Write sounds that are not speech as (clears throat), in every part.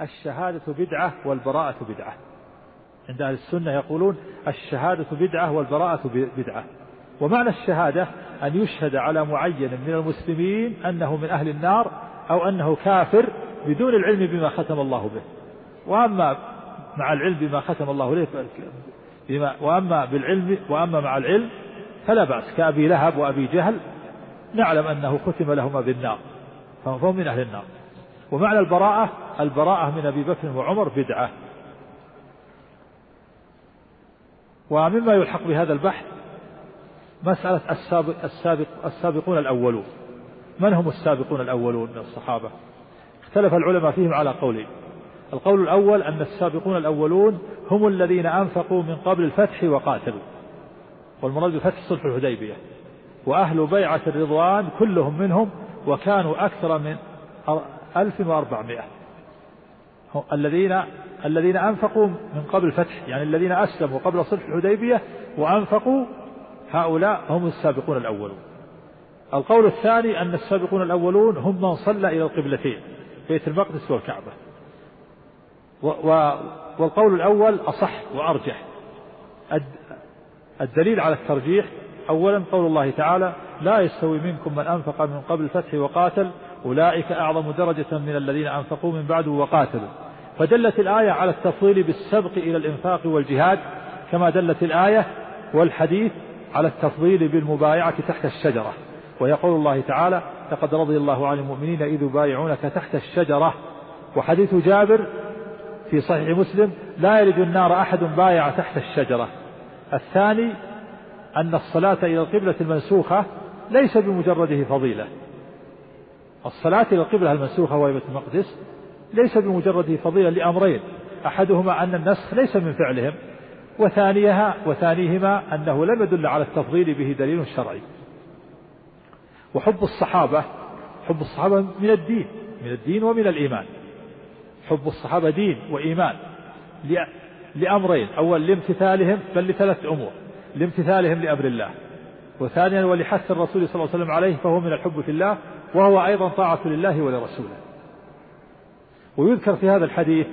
الشهادة بدعة والبراءة بدعة. عند أهل السنة يقولون الشهادة بدعة والبراءة بدعة. ومعنى الشهادة أن يشهد على معين من المسلمين أنه من أهل النار أو أنه كافر بدون العلم بما ختم الله به. وأما مع العلم بما ختم الله له بما وأما بالعلم وأما مع العلم فلا بأس. كأبي لهب وأبي جهل نعلم أنه ختم لهما بالنار. فهم من أهل النار. ومعنى البراءة البراءة من أبي بكر وعمر بدعة. ومما يلحق بهذا البحث مسألة السابق السابق السابقون الأولون. من هم السابقون الأولون من الصحابة؟ اختلف العلماء فيهم على قولين. القول الأول أن السابقون الأولون هم الذين أنفقوا من قبل الفتح وقاتلوا. والمراد بفتح صلح الحديبية. وأهل بيعة الرضوان كلهم منهم وكانوا أكثر من ألف وأربعمائة. الذين الذين أنفقوا من قبل الفتح يعني الذين أسلموا قبل صلح الحديبية وأنفقوا هؤلاء هم السابقون الأولون. القول الثاني أن السابقون الأولون هم من صلى إلى القبلتين بيت المقدس والكعبة. والقول الأول أصح وأرجح. الدليل على الترجيح أولا قول الله تعالى لا يستوي منكم من أنفق من قبل الفتح وقاتل أولئك أعظم درجة من الذين أنفقوا من بعد وقاتلوا. فدلت الآية على التفضيل بالسبق إلى الإنفاق والجهاد كما دلت الآية والحديث على التفضيل بالمبايعة تحت الشجرة. ويقول الله تعالى لقد رضي الله عن المؤمنين إذ يبايعونك تحت الشجرة وحديث جابر في صحيح مسلم لا يلد النار أحد بايع تحت الشجرة الثاني أن الصلاة إلى القبلة المنسوخة ليس بمجرده فضيلة الصلاة إلى القبلة المنسوخة وهي بيت المقدس ليس بمجرده فضيلة لأمرين. أحدهما أن النسخ ليس من فعلهم وثانيها وثانيهما أنه لم يدل على التفضيل به دليل شرعي. وحب الصحابة حب الصحابة من الدين من الدين ومن الإيمان. حب الصحابة دين وإيمان لأمرين. أول لامتثالهم بل لثلاث أمور. لامتثالهم لأمر الله. وثانيا ولحث الرسول صلى الله عليه وسلم عليه فهو من الحب في الله. وهو أيضا طاعة لله ولرسوله. ويذكر في هذا الحديث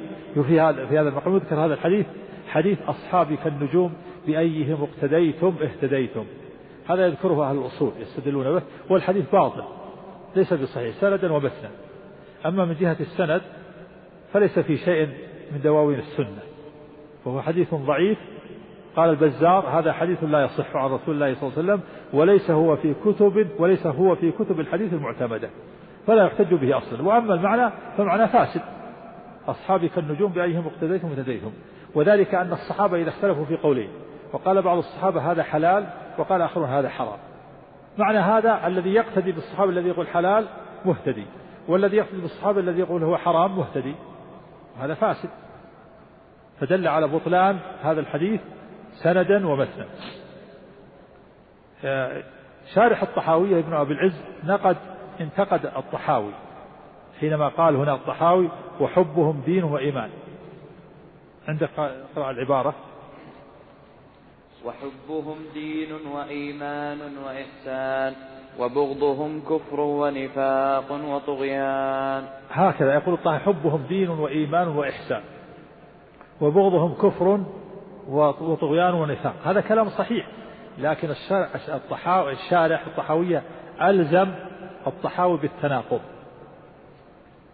في هذا في هذا المقام يذكر هذا الحديث حديث أصحابي كالنجوم بأيهم اقتديتم اهتديتم. هذا يذكره أهل الأصول يستدلون به والحديث باطل ليس بصحيح سندا ومتنا أما من جهة السند فليس في شيء من دواوين السنة. وهو حديث ضعيف قال البزار هذا حديث لا يصح عن رسول الله صلى الله عليه وسلم وليس هو في كتب وليس هو في كتب الحديث المعتمدة فلا يحتج به أصلا. وأما المعنى فمعنى فاسد. أصحابي كالنجوم بأيهم اقتديتم اهتديتم وذلك أن الصحابة إذا اختلفوا في قولين وقال بعض الصحابة هذا حلال وقال آخرون هذا حرام. معنى هذا الذي يقتدي بالصحابة الذي يقول حلال مهتدي والذي يقتدي بالصحابة الذي يقول هو حرام مهتدي. هذا فاسد. فدل على بطلان هذا الحديث سندا ومتنا شارح الطحاوية ابن أبي العز نقد انتقد الطحاوي. حينما قال هنا الطحاوي وحبهم دين وإيمان. عندك قراءة العبارة. وحبهم دين وإيمان وإحسان وبغضهم كفر ونفاق وطغيان. هكذا يقول الطحاوي حبهم دين وإيمان وإحسان وبغضهم كفر وطغيان ونفاق. هذا كلام صحيح لكن الطحاوي الشارح الطحاوية ألزم الطحاوي بالتناقض.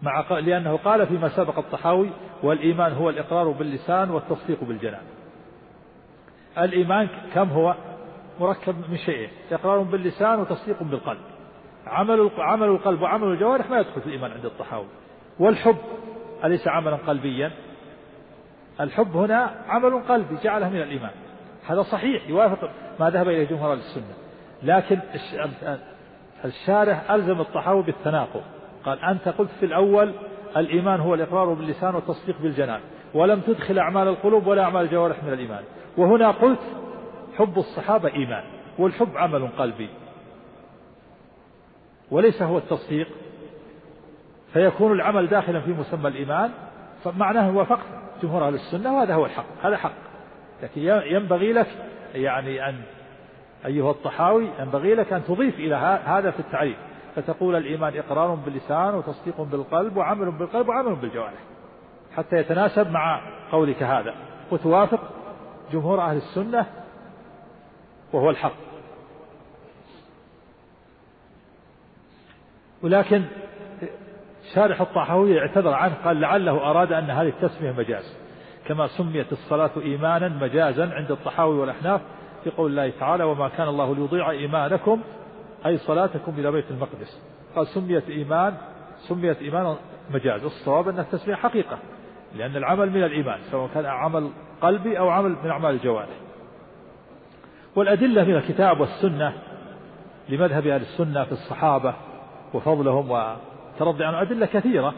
مع لأنه قال فيما سبق الطحاوي والإيمان هو الإقرار باللسان والتصديق بالجنان. الإيمان كم هو؟ مركب من شيئين إقرار باللسان وتصديق بالقلب. عمل عمل القلب وعمل الجوارح ما يدخل في الإيمان عند الطحاوي. والحب أليس عملا قلبيا؟ الحب هنا عمل قلبي جعله من الإيمان. هذا صحيح يوافق ما ذهب إليه جمهور السنة. لكن الشارح ألزم الطحاوي بالتناقض. قال أنت قلت في الأول الإيمان هو الإقرار باللسان والتصديق بالجنان ولم تدخل أعمال القلوب ولا أعمال الجوارح من الإيمان. وهنا قلت حب الصحابة إيمان والحب عمل قلبي. وليس هو التصديق فيكون العمل داخلا في مسمى الإيمان فمعناه وافقت. جمهور أهل السنة وهذا هو الحق هذا حق. لكن ينبغي لك يعني أن أيها الطحاوي ينبغي لك أن تضيف إلى هذا في التعريف. فتقول الإيمان إقرار باللسان وتصديق بالقلب وعمل بالقلب وعمل بالجوارح حتى يتناسب مع قولك هذا. وتوافق جمهور أهل السنة وهو الحق. ولكن شارح الطحاوي اعتذر عنه قال لعله أراد أن هذه التسمية مجاز. كما سميت الصلاة إيمانا مجازا عند الطحاوي والأحناف في قول الله تعالى وما كان الله ليضيع إيمانكم أي صلاتكم إلى بيت المقدس. قال سميت إيمان سميت إيمانا مجاز. الصواب أن التسمية حقيقة لأن العمل من الإيمان سواء كان عمل قلبي أو عمل من أعمال الجوارح. والأدلة من الكتاب والسنة لمذهب أهل السنة في الصحابة وفضلهم وترضي عنهم أدلة كثيرة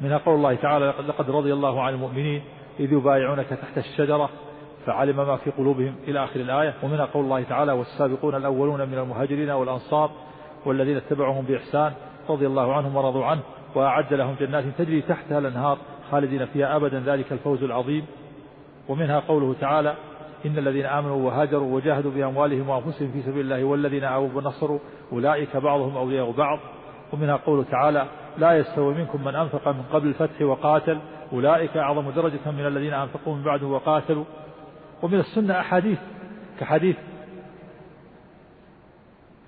منها قول الله تعالى لقد رضي الله عن المؤمنين إذ يبايعونك تحت الشجرة فعلم ما في قلوبهم. إلى آخر الآية. ومنها قول الله تعالى والسابقون الأولون من المهاجرين والأنصار والذين اتبعهم بإحسان رضي الله عنهم ورضوا عنه وأعد لهم جنات تجري تحتها الأنهار خالدين فيها أبدا. ذلك الفوز العظيم. ومنها قوله تعالى إن الذين آمنوا وهاجروا وجاهدوا بأموالهم وأنفسهم في سبيل الله والذين آووا ونصروا أولئك بعضهم أولياء بعض. ومنها قوله تعالى لا يستوي منكم من أنفق من قبل الفتح وقاتل أولئك أعظم درجة من الذين أنفقوا من بعده وقاتلوا. ومن السنة أحاديث كحديث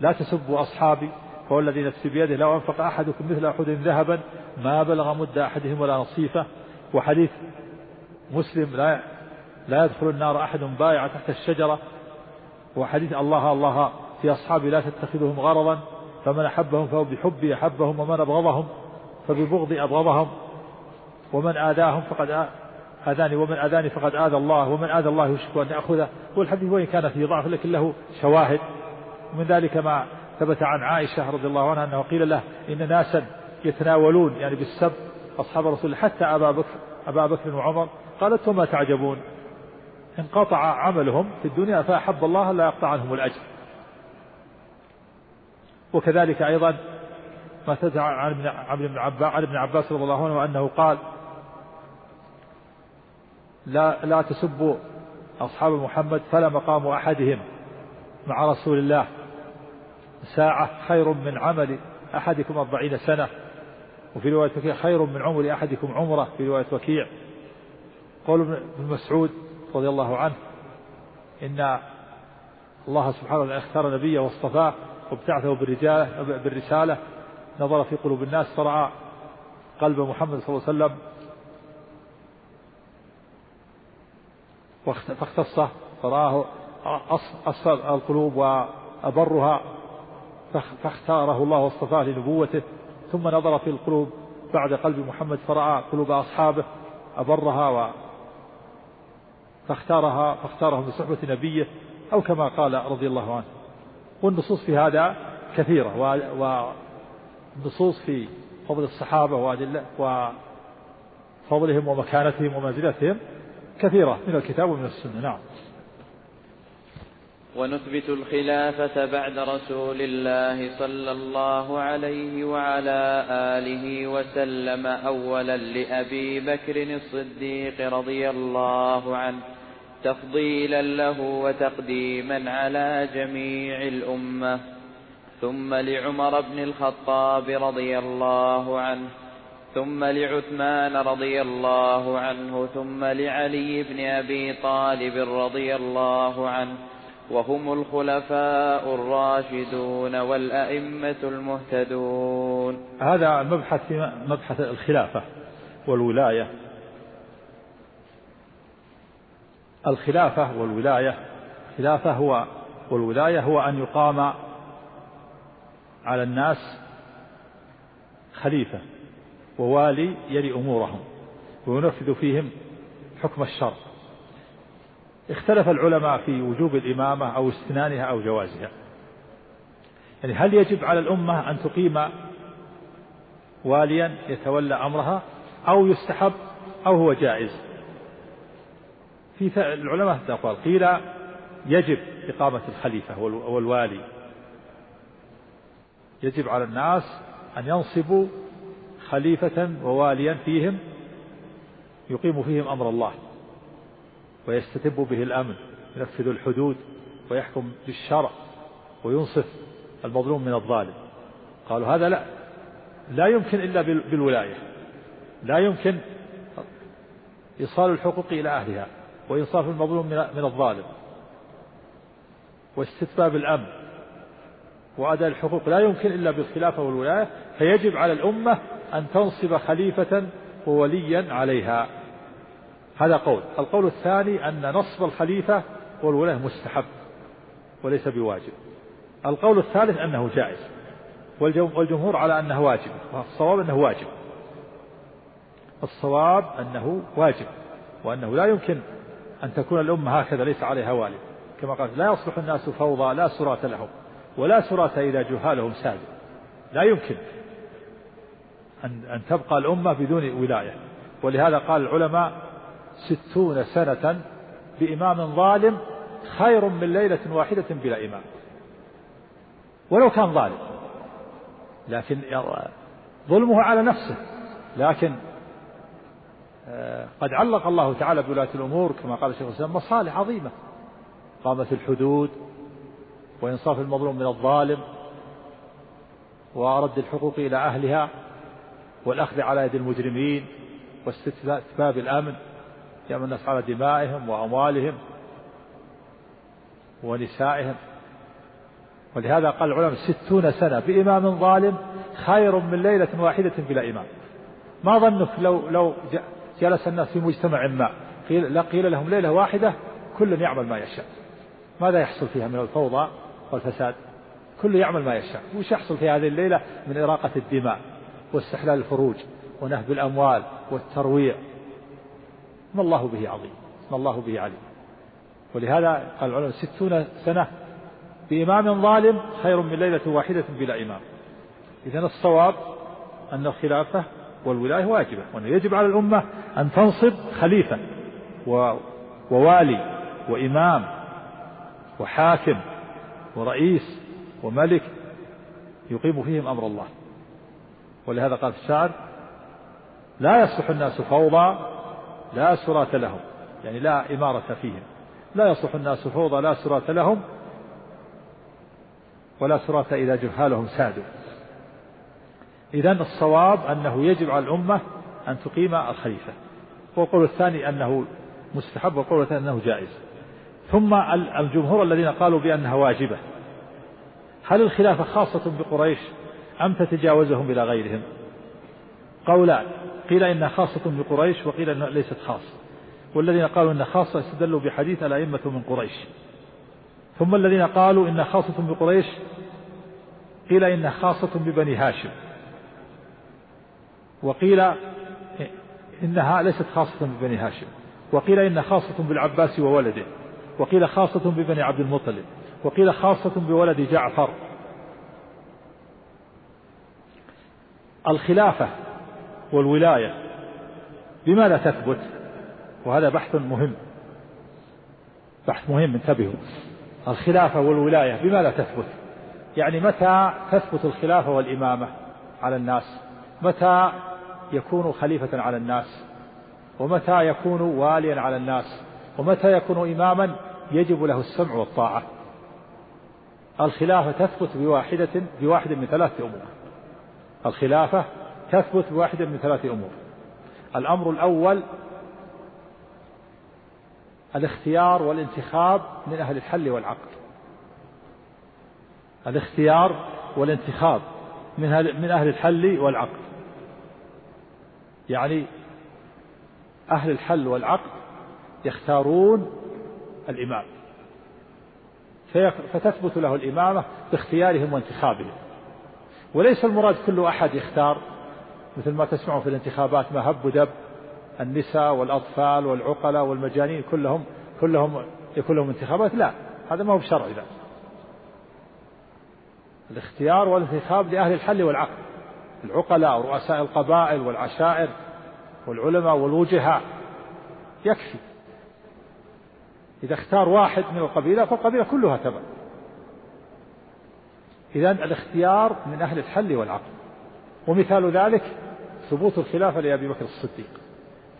لا تسبوا أصحابي فهو الذي نفسي بيده لو أنفق أحدكم مثل أحد ذهبا ما بلغ مد أحدهم ولا نصيفه. وحديث مسلم لا لا يدخل النار أحد بايع تحت الشجرة. وحديث الله الله في أصحابي لا تتخذهم غرضا. فمن أحبهم فهو بحبي أحبهم ومن أبغضهم فببغضي أبغضهم. ومن آذاهم فقد آذاني ومن آذاني فقد آذى الله ومن آذى الله يشك أن يأخذه. والحديث وإن كان فيه ضعف لكن له شواهد. ومن ذلك ما ثبت عن عائشة رضي الله عنها أنه قيل له إن ناسا يتناولون يعني بالسب أصحاب رسول حتى أبا بكر أبا بكر وعمر. قالت وما تعجبون. انقطع عملهم في الدنيا فأحب الله لا يقطع عنهم الأجر. وكذلك أيضا ما ثبت عن ابن عباس عن ابن عباس رضي الله عنه أنه قال لا لا تسبوا أصحاب محمد فلا مقام أحدهم مع رسول الله. ساعة خير من عمل أحدكم أربعين سنة. وفي رواية وكيع خير من عمر أحدكم عمرة. في رواية وكيع قول ابن مسعود رضي الله عنه إن الله سبحانه وتعالى اختار نبيه واصطفاه. وابتعثه بالرسالة. نظر في قلوب الناس فرأى قلب محمد صلى الله عليه وسلم. فاختصه فرآه أصل القلوب وأبرها فاختاره الله واصطفاه لنبوته. ثم نظر في القلوب بعد قلب محمد فرأى قلوب أصحابه أبرها و فاختارها فاختارهم لصحبة نبيه أو كما قال رضي الله عنه. والنصوص في هذا كثيرة والنصوص في فضل الصحابة وفضلهم ومكانتهم ومنزلتهم كثيرة من الكتاب ومن السنة. نعم. ونثبت الخلافة بعد رسول الله صلى الله عليه وعلى آله وسلم أولا لأبي بكر الصديق رضي الله عنه. تفضيلا له وتقديما على جميع الأمة. ثم لعمر بن الخطاب رضي الله عنه ثم لعثمان رضي الله عنه ثم لعلي بن أبي طالب رضي الله عنه وهم الخلفاء الراشدون والأئمة المهتدون. هذا المبحث في مبحث الخلافة والولاية. الخلافة والولاية. الخلافة هو والولاية هو أن يقام على الناس خليفة ووالي يلي أمورهم وينفذ فيهم حكم الشر. اختلف العلماء في وجوب الإمامة أو استنانها أو جوازها. يعني هل يجب على الأمة أن تقيم واليا يتولى أمرها أو يستحب أو هو جائز؟ في العلماء أقوال قيل يجب إقامة الخليفة والوالي. يجب على الناس أن ينصبوا خليفة وواليا فيهم يقيم فيهم أمر الله ويستتب به الأمن ينفذ الحدود ويحكم بالشرع وينصف المظلوم من الظالم. قالوا هذا لا لا يمكن إلا بالولاية لا يمكن إيصال الحقوق إلى أهلها. وإنصاف المظلوم من الظالم. واستتباب الأمن وأداء الحقوق. لا يمكن إلا بالخلافة والولاية. فيجب على الأمة أن تنصب خليفة ووليا عليها. هذا قول. القول الثاني أن نصب الخليفة والولاية مستحب وليس بواجب. القول الثالث أنه جائز. والجمهور على أنه واجب. والصواب أنه واجب. الصواب أنه واجب وأنه لا يمكن أن تكون الأمة هكذا ليس عليها والي. كما قال لا يصلح الناس فوضى لا سراة لهم ولا سراة إذا جهالهم ساد لا يمكن أن أن تبقى الأمة بدون ولاية. ولهذا قال العلماء ستون سنة بإمام ظالم خير من ليلة واحدة بلا إمام. ولو كان ظالم لكن ظلمه على نفسه. لكن قد علق الله تعالى بولاة الأمور كما قال الشيخ الإسلام مصالح عظيمة. قامت الحدود وإنصاف المظلوم من الظالم ورد الحقوق إلى أهلها والأخذ على يد المجرمين واستتباب الأمن يأمن الناس على دمائهم وأموالهم ونسائهم. ولهذا قال العلماء ستون سنة بإمام ظالم خير من ليلة واحدة بلا إمام. ما ظنك لو لو جلس الناس في مجتمع ما. قيل قيل لهم ليلة واحدة كل يعمل ما يشاء. ماذا يحصل فيها من الفوضى والفساد؟ كل يعمل ما يشاء. وش يحصل في هذه الليلة؟ من إراقة الدماء واستحلال الفروج ونهب الأموال والترويع. ما الله به عظيم. ما الله به عليم. ولهذا قال العلماء ستون سنة بإمام ظالم خير من ليلة واحدة بلا إمام. إذا الصواب أن الخلافة والولاية واجبة وأنه يجب على الأمة أن تنصب خليفة ووالي وإمام وحاكم ورئيس وملك يقيم فيهم أمر الله. ولهذا قال الشاعر لا يصلح الناس فوضى لا سراة لهم. يعني لا إمارة فيهم. لا يصلح الناس فوضى لا سراة لهم ولا سراة إذا جهالهم سادوا. إذا الصواب أنه يجب على الأمة أن تقيم الخليفة. والقول الثاني أنه مستحب والقول الثاني أنه جائز. ثم الجمهور الذين قالوا بأنها واجبة. هل الخلافة خاصة بقريش أم تتجاوزهم إلى غيرهم؟ قولان قيل إنها خاصة بقريش وقيل إنها ليست خاصة. والذين قالوا إنها خاصة استدلوا بحديث الأئمة من قريش. ثم الذين قالوا إنها خاصة بقريش قيل إنها خاصة ببني هاشم. وقيل إنها ليست خاصة ببني هاشم. وقيل إنها خاصة بالعباس وولده. وقيل خاصة ببني عبد المطلب. وقيل خاصة بولد جعفر. الخلافة والولاية بماذا تثبت وهذا بحث مهم. بحث مهم انتبهوا. الخلافة والولاية بماذا تثبت. يعني متى تثبت الخلافة والإمامة على الناس؟ متى يكون خليفة على الناس؟ ومتى يكون واليا على الناس؟ ومتى يكون إماما يجب له السمع والطاعة؟ الخلافة تثبت بواحدة بواحد من ثلاث أمور. الخلافة تثبت بواحدة من ثلاث أمور. الأمر الأول الاختيار والانتخاب من أهل الحل والعقد الاختيار والانتخاب من من أهل الحل والعقد يعني أهل الحل والعقد يختارون الإمام. فتثبت له الإمامة باختيارهم وانتخابهم. وليس المراد كل أحد يختار مثل ما تسمعوا في الانتخابات ما هب ودب النساء والأطفال والعقلاء والمجانين كلهم كلهم يكون لهم انتخابات. لا هذا ما هو بشرع ذا الاختيار والانتخاب لأهل الحل والعقد. العقلاء ورؤساء القبائل والعشائر والعلماء والوجهاء. يكفي. إذا اختار واحد من القبيلة فالقبيلة كلها تبع. إذا الاختيار من أهل الحل والعقد ومثال ذلك ثبوت الخلافة لأبي بكر الصديق.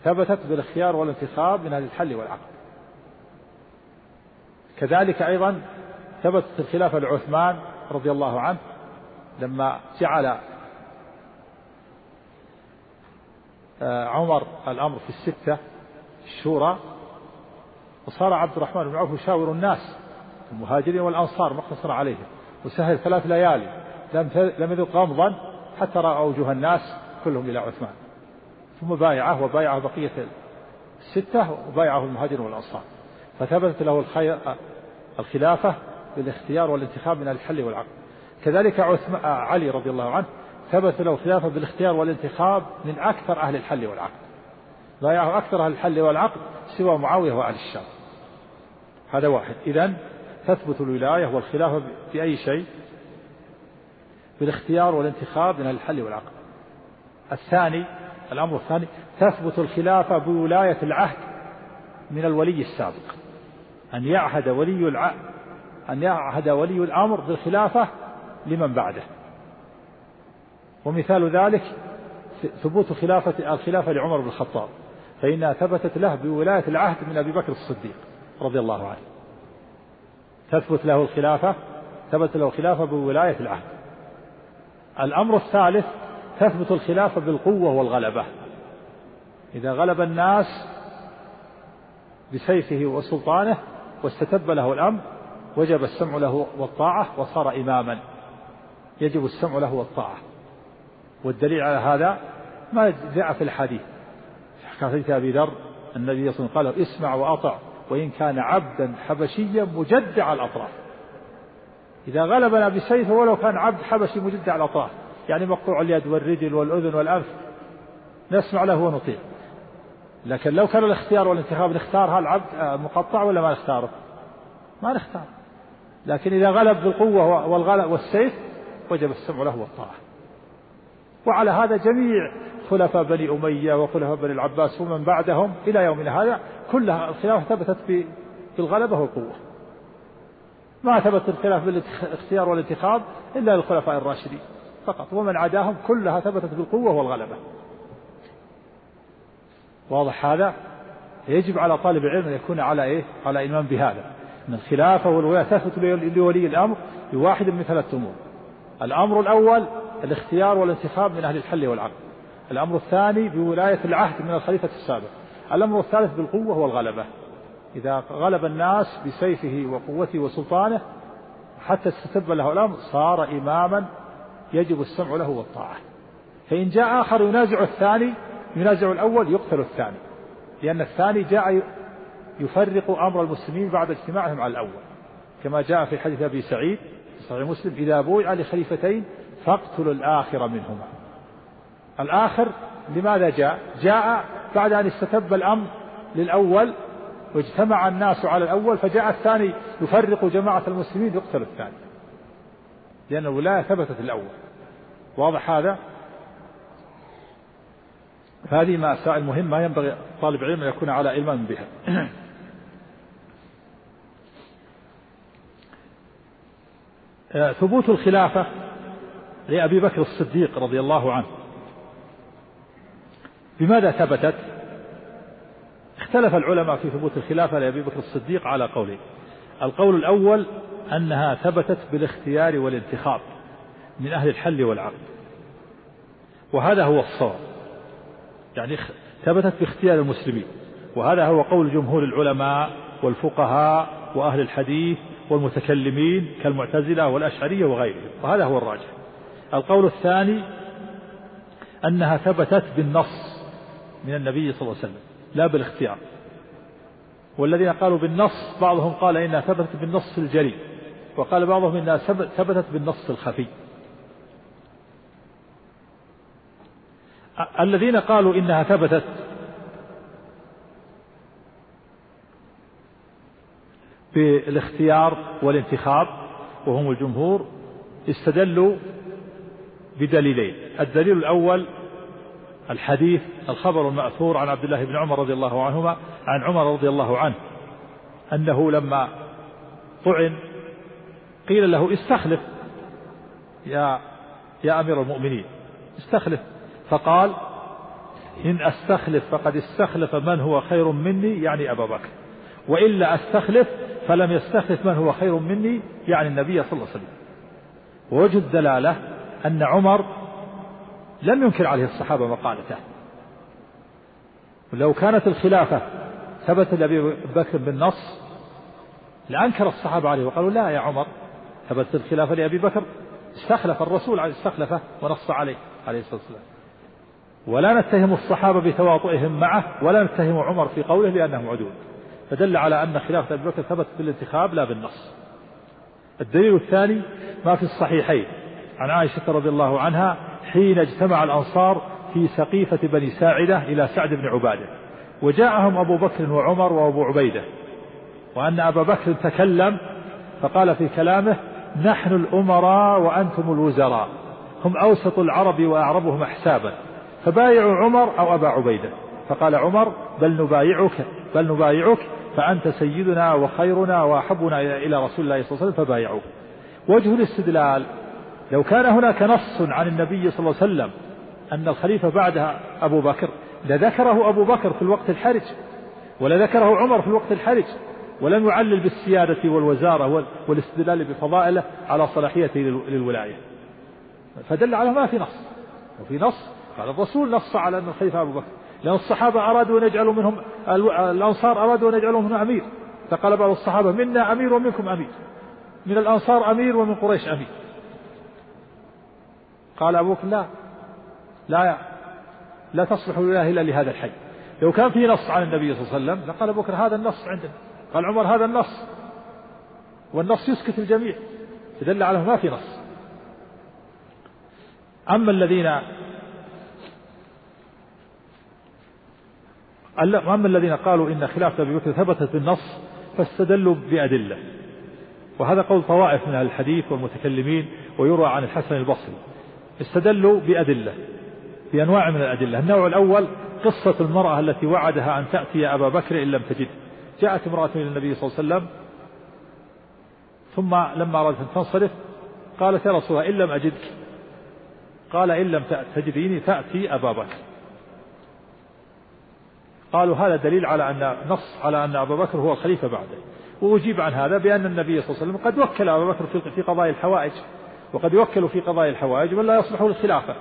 ثبتت بالاختيار والانتخاب من أهل الحل والعقد كذلك أيضا ثبتت الخلافة لعثمان رضي الله عنه لما جعل عمر الأمر في الستة الشورى وصار عبد الرحمن بن عوف يشاور الناس المهاجرين والأنصار مقتصر عليهم وسهل ثلاث ليالي لم لم يذق غمضا حتى رأى أوجه الناس كلهم إلى عثمان. ثم بايعه وبايعه بقية الستة وبايعه المهاجر والأنصار. فثبتت له الخير الخلافة بالاختيار والانتخاب من الحل والعقد. كذلك عثمان علي رضي الله عنه ثبت له الخلافة بالاختيار والانتخاب من أكثر أهل الحل والعقد. بايعه أكثر أهل الحل والعقد سوى معاوية وأهل الشام. هذا واحد. إذا تثبت الولاية والخلافة بأي شيء؟ بالاختيار والانتخاب من الحل والعقد. الثاني الأمر الثاني تثبت الخلافة بولاية العهد من الولي السابق. أن يعهد ولي الع... أن يعهد ولي الأمر بالخلافة لمن بعده. ومثال ذلك ثبوت خلافة الخلافة لعمر بن الخطاب فإنها ثبتت له بولاية العهد من أبي بكر الصديق رضي الله عنه. تثبت له الخلافة ثبت له الخلافة بولاية العهد. الأمر الثالث تثبت الخلافة بالقوة والغلبة. إذا غلب الناس بسيفه وسلطانه واستتب له الأمر وجب السمع له والطاعة وصار إماما. يجب السمع له والطاعة. والدليل على هذا ما جاء في الحديث. حديث أبي ذر النبي صلى الله عليه وسلم قال اسمع وأطع وإن كان عبدا حبشيا مجدع الأطراف. إذا غلبنا بسيفه ولو كان عبد حبشي مجدع الأطراف. يعني مقطوع اليد والرجل والأذن والأنف. نسمع له ونطيع. لكن لو كان الاختيار والانتخاب نختار العبد مقطع ولا ما نختاره؟ ما نختار. لكن إذا غلب بالقوة والغلب والسيف وجب السمع له والطاعة. وعلى هذا جميع خلفاء بني أمية وخلفاء بني العباس ومن بعدهم إلى يومنا هذا كلها الخلافة ثبتت بالغلبة والقوة. ما ثبت الخلاف بالاختيار والانتخاب إلا للخلفاء الراشدين فقط ومن عداهم كلها ثبتت بالقوة والغلبة. واضح هذا؟ يجب على طالب العلم أن يكون على إيه؟ على إيمان بهذا. أن الخلافة والولاية تثبت لولي الأمر بواحد من ثلاثة أمور. الأمر الأول الاختيار والانتخاب من أهل الحل والعقد الأمر الثاني بولاية العهد من الخليفة السابق. الأمر الثالث بالقوة والغلبة. إذا غلب الناس بسيفه وقوته وسلطانه حتى استتب له الأمر صار إماما يجب السمع له والطاعة. فإن جاء آخر ينازع الثاني ينازع الأول يقتل الثاني. لأن الثاني جاء يفرق أمر المسلمين بعد اجتماعهم على الأول. كما جاء في حديث أبي سعيد في صحيح مسلم إذا بويع لخليفتين فاقتلوا الآخر منهما. الآخر لماذا جاء؟ جاء بعد أن استتب الأمر للأول واجتمع الناس على الأول فجاء الثاني يفرق جماعة المسلمين يقتل الثاني. لأن الولاية ثبتت الأول. واضح هذا؟ هذه مسائل مهمة ينبغي طالب العلم أن يكون على علم بها. (clears throat) ثبوت الخلافة. لأبي بكر الصديق رضي الله عنه. بماذا ثبتت؟ اختلف العلماء في ثبوت الخلافة لأبي بكر الصديق على قولين القول الأول أنها ثبتت بالاختيار والانتخاب من أهل الحل والعقد. وهذا هو الصواب. يعني ثبتت باختيار المسلمين. وهذا هو قول جمهور العلماء والفقهاء وأهل الحديث والمتكلمين كالمعتزلة والأشعرية وغيرهم. وهذا هو الراجح. القول الثاني أنها ثبتت بالنص من النبي صلى الله عليه وسلم لا بالاختيار. والذين قالوا بالنص بعضهم قال إنها ثبتت بالنص الجلي وقال بعضهم إنها ثبتت بالنص الخفي. الذين قالوا إنها ثبتت بالاختيار والانتخاب وهم الجمهور استدلوا بدليلين. الدليل الأول الحديث الخبر المأثور عن عبد الله بن عمر رضي الله عنهما عن عمر رضي الله عنه أنه لما طعن قيل له استخلف يا يا أمير المؤمنين. استخلف. فقال إن أستخلف فقد استخلف من هو خير مني يعني أبا بكر. وإلا أستخلف فلم يستخلف من هو خير مني يعني النبي صلى الله عليه وسلم. ووجه الدلالة أن عمر لم ينكر عليه الصحابة مقالته. لو كانت الخلافة ثبت لأبي بكر بالنص لأنكر الصحابة عليه وقالوا لا يا عمر ثبت الخلافة لأبي بكر استخلف الرسول استخلفه ونص عليه عليه الصلاة والسلام. ولا نتهم الصحابة بتواطئهم معه ولا نتهم عمر في قوله لأنهم عدول. فدل على أن خلافة أبي بكر ثبت بالانتخاب لا بالنص. الدليل الثاني ما في الصحيحين. عن عائشة رضي الله عنها حين اجتمع الأنصار في سقيفة بني ساعدة إلى سعد بن عبادة. وجاءهم أبو بكر وعمر وأبو عبيدة. وأن أبا بكر تكلم فقال في كلامه نحن الأمراء وأنتم الوزراء. هم أوسط العرب وأعربهم أحسابا. فبايعوا عمر أو أبا عبيدة. فقال عمر بل نبايعك بل نبايعك فأنت سيدنا وخيرنا وأحبنا إلى رسول الله صلى الله عليه وسلم فبايعوه وجه الاستدلال لو كان هناك نص عن النبي صلى الله عليه وسلم أن الخليفة بعدها أبو بكر لذكره أبو بكر في الوقت الحرج ولذكره عمر في الوقت الحرج ولم يعلل بالسيادة والوزارة والاستدلال بفضائله على صلاحيته للولاية. فدل على ما في نص. وفي نص قال الرسول نص على أن الخليفة أبو بكر لأن الصحابة أرادوا أن يجعلوا منهم الأنصار أرادوا أن يجعلوا منهم أمير. فقال بعض الصحابة منا أمير ومنكم أمير. من الأنصار أمير ومن قريش أمير. قال أبو بكر لا لا لا تصلح الولاية إلا لهذا الحي. لو كان في نص عن النبي صلى الله عليه وسلم لقال أبو بكر هذا النص عندنا. قال عمر هذا النص. والنص يسكت الجميع. يدل على ما في نص. أما الذين أما الذين قالوا إن خلافة أبي بكر ثبتت بالنص فاستدلوا بأدلة. وهذا قول طوائف من الحديث والمتكلمين ويروى عن الحسن البصري. استدلوا بأدلة بأنواع من الأدلة. النوع الأول قصة المرأة التي وعدها أن تأتي أبا بكر إن لم تجد جاءت امرأة إلى النبي صلى الله عليه وسلم ثم لما أرادت أن تنصرف قالت يا رسول الله إن لم أجدك. قال إن لم تجديني فأتي أبا بكر. قالوا هذا دليل على أن نص على أن أبا بكر هو الخليفة بعده. وأجيب عن هذا بأن النبي صلى الله عليه وسلم قد وكل أبا بكر في قضايا الحوائج. وقد يوكل في قضايا الحوائج من لا يصلح للخلافة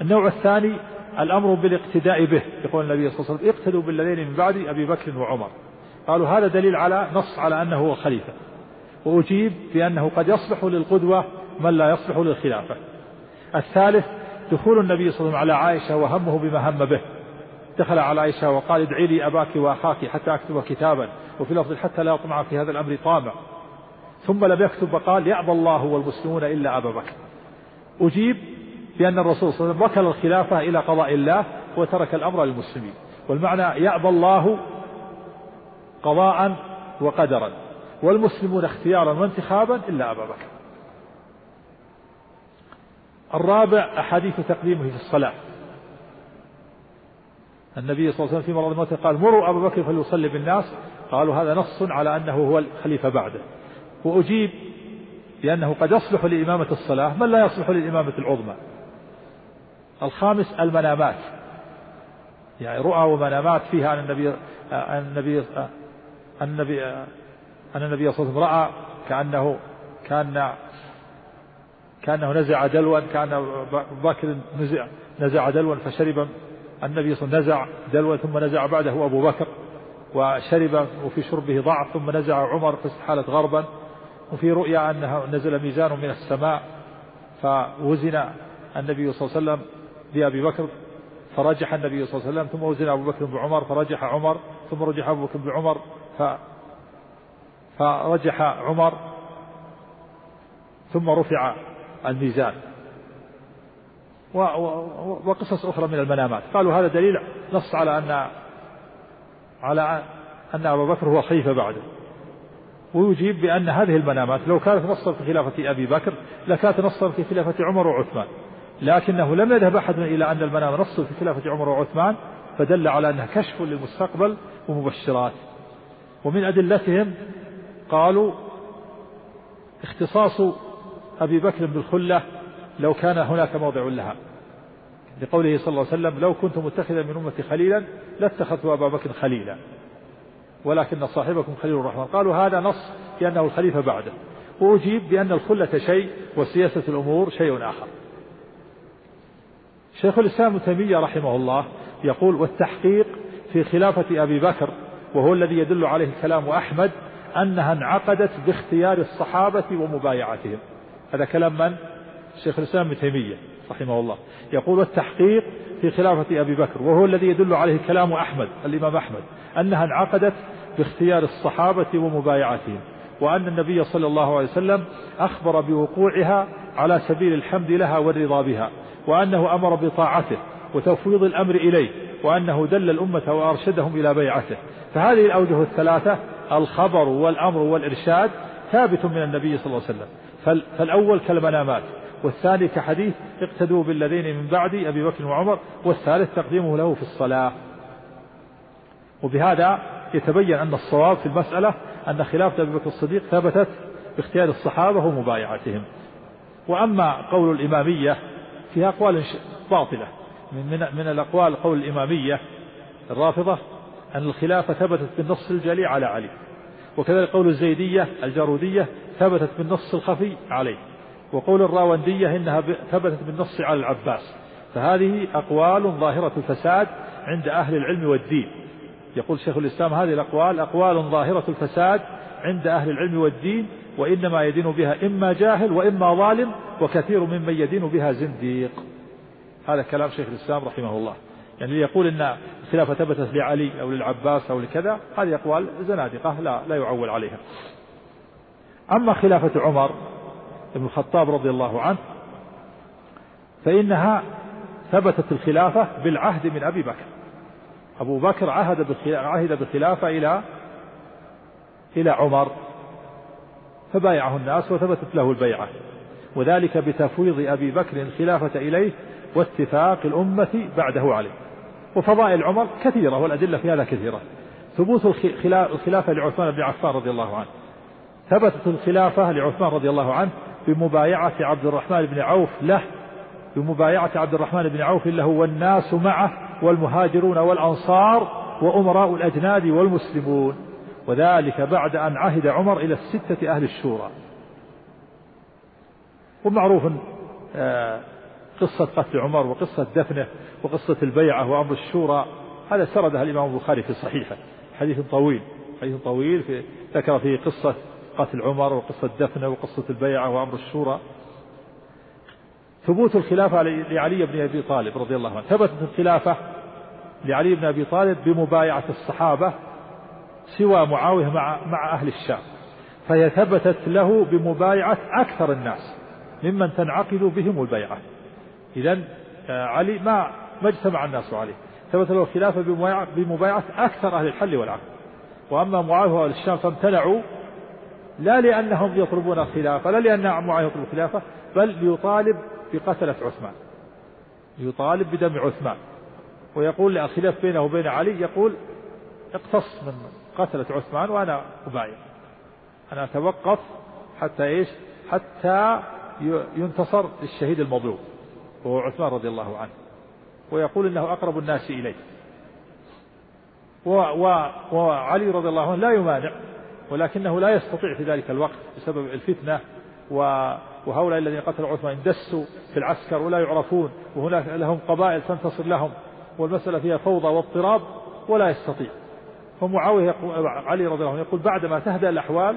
النوع الثاني الأمر بالاقتداء به يقول النبي صلى الله عليه وسلم اقتدوا بالذين من بعد أبي بكر وعمر. قالوا هذا دليل على نص على أنه هو الخليفة وأجيب بأنه قد يصلح للقدوة من لا يصلح للخلافة. الثالث دخول النبي صلى الله عليه وسلم على عائشة وهمه بما هم به. دخل على عائشة وقال ادعي لي أباك وأخاك حتى أكتب كتابا. وفي لفظ حتى لا يطمع في هذا الأمر طامع. ثم لم يكتب وقال يأبى الله والمسلمون إلا أبا بكر. أجيب بأن الرسول صلى الله عليه وسلم وكل الخلافة إلى قضاء الله وترك الأمر للمسلمين. والمعنى يأبى الله قضاء وقدرا. والمسلمون اختيارا وانتخابا إلا أبا بكر. الرابع أحاديث تقديمه في الصلاة. النبي صلى الله عليه وسلم في مرض الموت قال مروا أبا بكر فليصلي بالناس. قالوا هذا نص على أنه هو الخليفة بعده. وأجيب لأنه قد يصلح لإمامة الصلاة من لا يصلح للإمامة العظمى؟ الخامس المنامات. يعني رؤى ومنامات فيها أن النبي أن النبي أن النبي أن النبي صلى الله عليه وسلم رأى كأنه كأن كأنه نزع دلوا كأن بكر نزع نزع دلوا فشرب النبي صلى الله عليه وسلم نزع دلوا ثم نزع بعده أبو بكر وشرب وفي شربه ضعف ثم نزع عمر فاستحالت غربا. وفي رؤيا أنه نزل ميزان من السماء فوزن النبي صلى الله عليه وسلم بأبي بكر فرجح النبي صلى الله عليه وسلم ثم وزن أبو بكر بعمر فرجح عمر ثم رجح أبو بكر بعمر ف فرجح عمر ثم رفع الميزان. وقصص أخرى من المنامات. قالوا هذا دليل نص على أن على أن أبا بكر هو خليفة بعده. ويجيب بأن هذه المنامات لو كانت نصا في خلافة أبي بكر لكانت نصا في خلافة عمر وعثمان. لكنه لم يذهب أحد إلى أن المنام نص في خلافة عمر وعثمان فدل على أنها كشف للمستقبل ومبشرات. ومن أدلتهم قالوا اختصاص أبي بكر بالخلة لو كان هناك موضع لها. لقوله صلى الله عليه وسلم لو كنت متخذا من أمتي خليلا لاتخذت أبا بكر خليلا. ولكن صاحبكم خليل الرحمن. قالوا هذا نص بأنه الخليفة بعده. وأجيب بأن الخلة شيء وسياسة الأمور شيء آخر. شيخ الإسلام ابن تيمية رحمه الله يقول والتحقيق في خلافة أبي بكر وهو الذي يدل عليه كلام أحمد أنها انعقدت باختيار الصحابة ومبايعتهم. هذا كلام من؟ شيخ الإسلام ابن تيمية رحمه الله. يقول التحقيق في خلافة أبي بكر وهو الذي يدل عليه كلام أحمد الإمام أحمد أنها انعقدت باختيار الصحابة ومبايعتهم وأن النبي صلى الله عليه وسلم أخبر بوقوعها على سبيل الحمد لها والرضا بها وأنه أمر بطاعته وتفويض الأمر إليه وأنه دل الأمة وأرشدهم إلى بيعته. فهذه الأوجه الثلاثة الخبر والأمر والإرشاد ثابت من النبي صلى الله عليه وسلم. فالأول كالمنامات والثاني كحديث اقتدوا بالذين من بعد أبي بكر وعمر والثالث تقديمه له في الصلاة. وبهذا يتبين أن الصواب في المسألة أن خلافة أبي بكر الصديق ثبتت باختيار الصحابة ومبايعتهم. وأما قول الإمامية فيها أقوال باطلة. من, من, من الأقوال قول الإمامية الرافضة أن الخلافة ثبتت بالنص الجلي على علي. وكذلك قول الزيدية الجارودية ثبتت بالنص الخفي عليه. وقول الراوندية إنها ثبتت بالنص على العباس. فهذه أقوال ظاهرة الفساد عند أهل العلم والدين. يقول شيخ الإسلام هذه الأقوال أقوال ظاهرة الفساد عند أهل العلم والدين وإنما يدين بها إما جاهل وإما ظالم وكثير ممن يدين بها زنديق. هذا كلام شيخ الإسلام رحمه الله. يعني اللي يقول إن الخلافة ثبتت لعلي أو للعباس أو لكذا هذه أقوال زنادقة لا لا يعول عليها. أما خلافة عمر بن الخطاب رضي الله عنه فإنها ثبتت الخلافة بالعهد من أبي بكر. أبو بكر عهد عهد بالخلافة إلى إلى عمر فبايعه الناس وثبتت له البيعة. وذلك بتفويض أبي بكر الخلافة إليه واتفاق الأمة بعده عليه. وفضائل عمر كثيرة والأدلة في هذا كثيرة. ثبوت الخلافة لعثمان بن عفان رضي الله عنه. ثبتت الخلافة لعثمان رضي الله عنه بمبايعة عبد الرحمن بن عوف له بمبايعة عبد الرحمن بن عوف له والناس معه والمهاجرون والأنصار وأمراء الأجناد والمسلمون. وذلك بعد أن عهد عمر إلى الستة أهل الشورى. ومعروف آه، قصة قتل عمر وقصة دفنه وقصة البيعة وأمر الشورى. هذا سردها الإمام البخاري في صحيحه. حديث طويل حديث طويل في ذكر فيه قصة قتل عمر وقصة دفنه وقصة البيعة وأمر الشورى. ثبوت الخلافة لعلي بن أبي طالب رضي الله عنه. ثبتت الخلافة لعلي بن أبي طالب بمبايعة الصحابة سوى معاوية مع, مع أهل الشام. فهي ثبتت له بمبايعة أكثر الناس ممن تنعقد بهم البيعة. إذا آه، علي ما ما اجتمع الناس عليه. ثبت له الخلافة بمبايعة أكثر أهل الحل والعقد. وأما معاوية وأهل الشام فامتنعوا لا لأنهم يطلبون الخلافة لا لأن معاوية يطلب الخلافة بل ليطالب بقتلة عثمان. يطالب بدم عثمان. ويقول الخلاف بينه وبين علي يقول اقتص من قتلة عثمان وأنا أبايع. أنا أتوقف حتى إيش؟ حتى ينتصر للشهيد المظلوم وهو عثمان رضي الله عنه. ويقول إنه أقرب الناس إليه. وعلي رضي الله عنه لا يمانع ولكنه لا يستطيع في ذلك الوقت بسبب الفتنة وهؤلاء الذين قتلوا عثمان دسوا في العسكر ولا يعرفون وهناك لهم قبائل تنتصر لهم والمسألة فيها فوضى واضطراب ولا يستطيع. فمعاوية علي رضي الله عنه يقول بعدما تهدأ الأحوال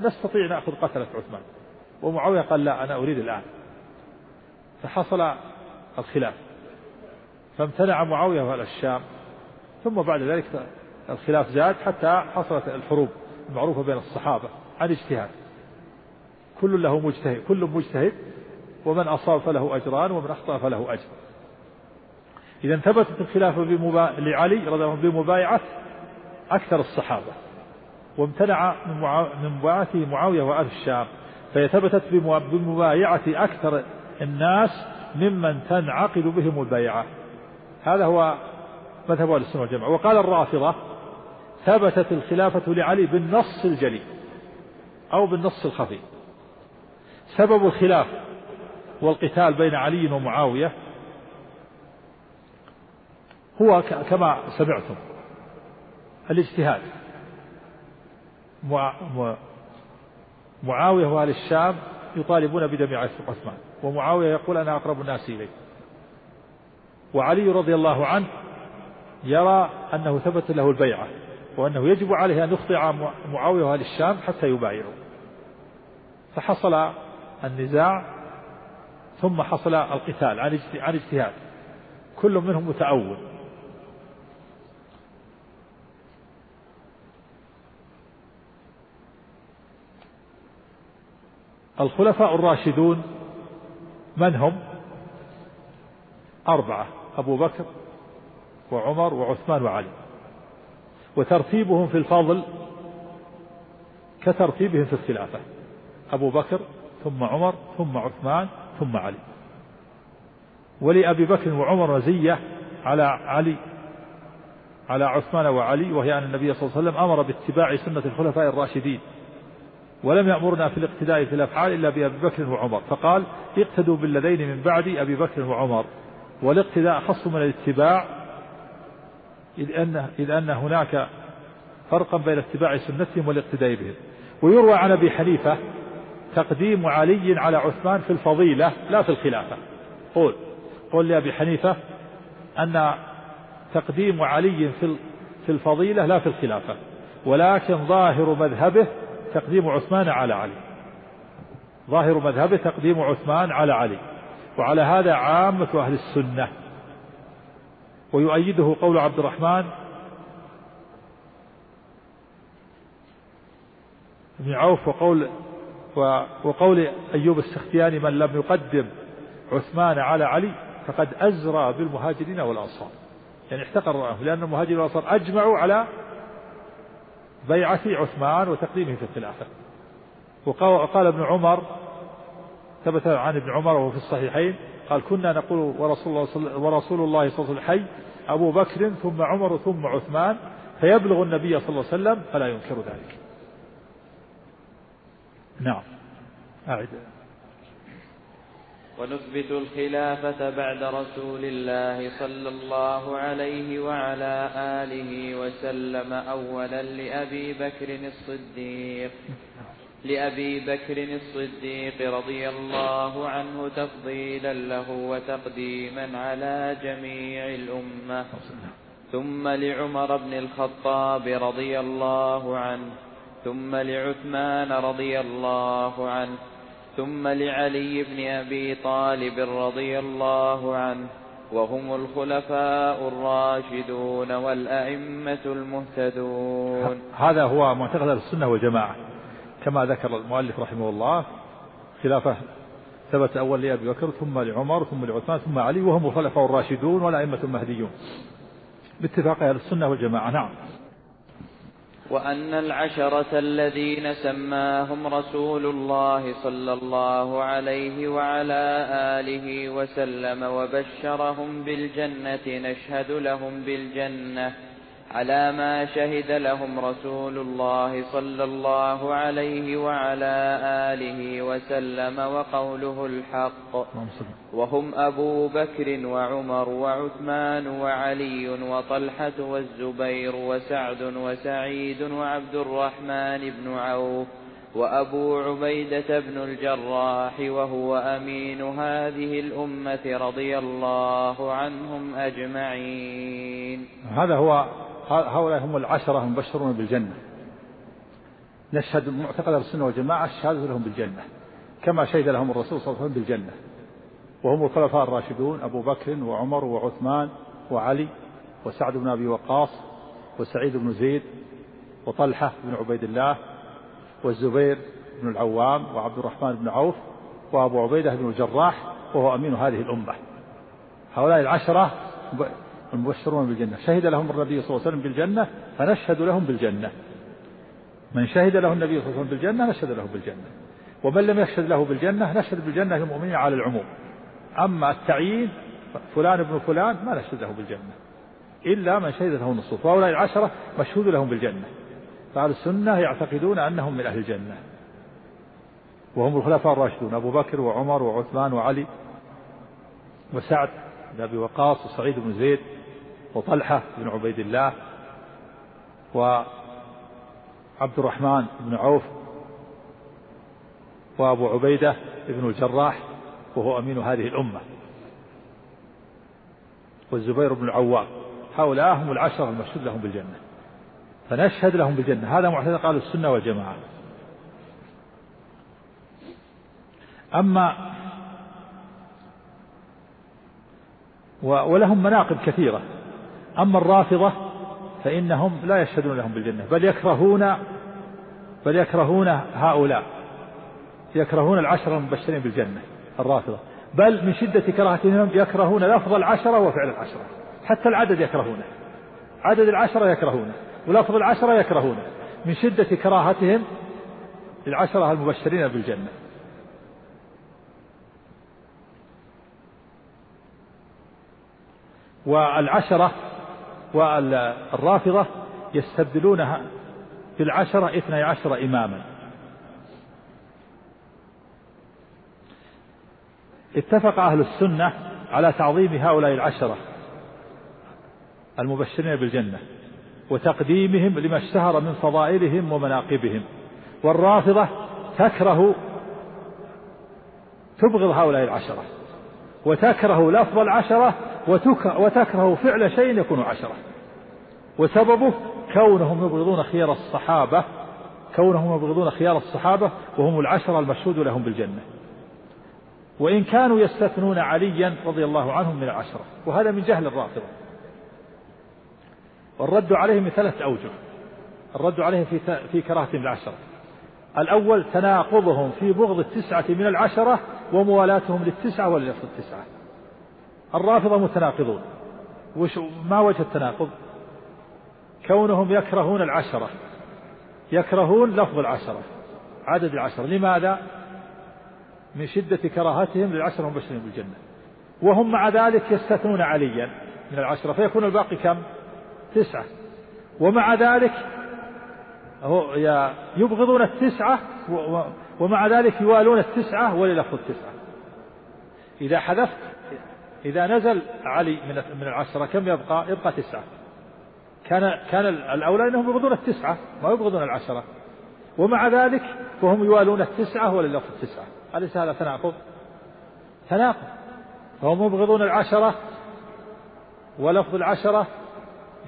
نستطيع نأخذ قتلة عثمان. ومعاوية قال لا أنا أريد الآن. فحصل الخلاف. فامتنع معاوية وأهل الشام. ثم بعد ذلك الخلاف زاد حتى حصلت الحروب المعروفة بين الصحابة عن اجتهاد. كل له مجتهد كل مجتهد ومن أصاب فله أجران ومن أخطأ فله أجر. إذا ثبتت الخلافة بمبا... لعلي رضي الله عنه بمبايعة أكثر الصحابة وامتنع من. من مبايعته معاوية وأهل الشام فهي ثبتت بمبايعة أكثر الناس ممن تنعقد بهم البيعة. هذا هو مذهب أهل السنة والجماعة. وقال الرافضة ثبتت الخلافة لعلي بالنص الجلي أو بالنص الخفي. سبب الخلاف والقتال بين علي ومعاوية هو كما سمعتم الاجتهاد. معاوية وأهل الشام يطالبون بدم عثمان ومعاوية يقول أنا أقرب الناس إليه. وعلي رضي الله عنه يرى أنه ثبت له البيعة وأنه يجب عليه أن يخضع معاوية وأهل الشام حتى يبايعوا. فحصل النزاع ثم حصل القتال عن اجتهاد. كل منهم متأول الخلفاء الراشدون من هم؟ أربعة أبو بكر وعمر وعثمان وعلي. وترتيبهم في الفضل كترتيبهم في الخلافة. أبو بكر ثم عمر ثم عثمان ثم علي. ولأبي بكر وعمر مزية على علي على عثمان وعلي وهي أن النبي صلى الله عليه وسلم أمر باتباع سنة الخلفاء الراشدين. ولم يأمرنا في الاقتداء في الأفعال إلا بأبي بكر وعمر. فقال اقتدوا بالذين من بعد أبي بكر وعمر. والاقتداء أخص من الاتباع إذ أن, إذ أن هناك فرقا بين اتباع سنتهم والاقتداء بهم. ويروى عن أبي حنيفة تقديم علي على عثمان في الفضيلة لا في الخلافة. قول قول لأبي حنيفة أن تقديم علي في في الفضيلة لا في الخلافة ولكن ظاهر مذهبه تقديم عثمان على علي. ظاهر مذهبه تقديم عثمان على علي. وعلى هذا عامة أهل السنة. ويؤيده قول عبد الرحمن بن عوف وقول وقول أيوب السختياني من لم يقدم عثمان على علي فقد أزرى بالمهاجرين والأنصار. يعني احتقر رأيه لأن المهاجرين والأنصار أجمعوا على بيعة عثمان وتقديمه في الخلافة. وقال ابن عمر ثبت عن ابن عمر وهو في الصحيحين قال كنا نقول ورسول الله ورسول الله صلى الله عليه وسلم حي أبو بكر ثم عمر ثم عثمان فيبلغ النبي صلى الله عليه وسلم فلا ينكر ذلك. نعم. أعد. ونثبت الخلافة بعد رسول الله صلى الله عليه وعلى آله وسلم أولا لأبي بكر الصديق. لأبي بكر الصديق رضي الله عنه تفضيلا له وتقديما على جميع الأمة. ثم لعمر بن الخطاب رضي الله عنه ثم لعثمان رضي الله عنه ثم لعلي بن أبي طالب رضي الله عنه وهم الخلفاء الراشدون والأئمة المهتدون. هذا هو معتقد السنة والجماعة. كما ذكر المؤلف رحمه الله خلافة ثبت أول لأبي بكر ثم لعمر ثم لعثمان ثم علي وهم الخلفاء الراشدون والأئمة المهديون. باتفاق أهل السنة والجماعة نعم. وأن العشرة الذين سماهم رسول الله صلى الله عليه وعلى آله وسلم وبشرهم بالجنة نشهد لهم بالجنة. على ما شهد لهم رسول الله صلى الله عليه وعلى آله وسلم وقوله الحق. وهم أبو بكر وعمر وعثمان وعلي وطلحة والزبير وسعد وسعيد وعبد الرحمن بن عوف وأبو عبيدة بن الجراح وهو أمين هذه الأمة رضي الله عنهم أجمعين. هذا هو هؤلاء هم العشرة المبشرون بالجنة. نشهد معتقد السنة والجماعة الشهادة لهم بالجنة. كما شهد لهم الرسول صلى الله عليه وسلم بالجنة. وهم الخلفاء الراشدون أبو بكر وعمر وعثمان وعلي وسعد بن أبي وقاص وسعيد بن زيد وطلحة بن عبيد الله والزبير بن العوام وعبد الرحمن بن عوف وأبو عبيدة بن الجراح وهو أمين هذه الأمة. هؤلاء العشرة المبشرون بالجنة. شهد لهم النبي صلى الله عليه وسلم بالجنة فنشهد لهم بالجنة. من شهد له النبي صلى الله عليه وسلم بالجنة نشهد له بالجنة. ومن لم يشهد له بالجنة نشهد بالجنة للمؤمنين على العموم. أما التعيين فلان ابن فلان ما نشهد له بالجنة. إلا من شهد له النصوص وهؤلاء العشرة مشهود لهم بالجنة. فأهل السنة يعتقدون أنهم من أهل الجنة. وهم الخلفاء الراشدون أبو بكر وعمر وعثمان وعلي وسعد بن أبي وقاص وسعيد بن زيد. وطلحة بن عبيد الله وعبد الرحمن بن عوف وأبو عبيدة بن الجراح وهو أمين هذه الأمة. والزبير بن العوام. هؤلاء هم العشرة المشهود لهم بالجنة. فنشهد لهم بالجنة. هذا معتقد قال السنة والجماعة. أما ولهم مناقب كثيرة. أما الرافضة فإنهم لا يشهدون لهم بالجنة بل يكرهون بل يكرهون هؤلاء يكرهون العشرة المبشرين بالجنة الرافضة. بل من شدة كراهتهم يكرهون لفظ العشرة وفعل العشرة حتى العدد يكرهونه. عدد العشرة يكرهونه ولفظ العشرة يكرهونه. من شدة كراهتهم للعشرة المبشرين بالجنة. والعشرة والرافضة يستبدلونها بالعشرة اثني عشر إماما. اتفق أهل السنة على تعظيم هؤلاء العشرة المبشرين بالجنة وتقديمهم لما اشتهر من فضائلهم ومناقبهم. والرافضة تكره تبغض هؤلاء العشرة وتكره لفظ العشرة وتكره فعل شيء يكون عشرة. وسببه كونهم يبغضون خيار الصحابة كونهم يبغضون خيار الصحابة وهم العشرة المشهود لهم بالجنة. وإن كانوا يستثنون عليا رضي الله عنهم من العشرة. وهذا من جهل الرافضة. والرد عليهم من ثلاث أوجه. الرد عليهم في في كراهة العشرة. الأول تناقضهم في بغض التسعة من العشرة وموالاتهم للتسعة وللأصل التسعة. الرافضة متناقضون. وش ما وجه التناقض؟ كونهم يكرهون العشرة. يكرهون لفظ العشرة عدد العشرة. لماذا؟ من شدة كراهتهم للعشرة المبشرين بالجنة. وهم مع ذلك يستثنون عليا من العشرة. فيكون الباقي كم؟ تسعة. ومع ذلك يبغضون التسعة ومع ذلك يوالون التسعة وللفظ التسعة. إذا حذفت إذا نزل علي من من العشرة كم يبقى؟ يبقى تسعة. كان كان الأولى أنهم يبغضون التسعة ما يبغضون العشرة. ومع ذلك فهم يوالون التسعة وللفظ التسعة. أليس هذا تناقض؟ تناقض. فهم يبغضون العشرة ولفظ العشرة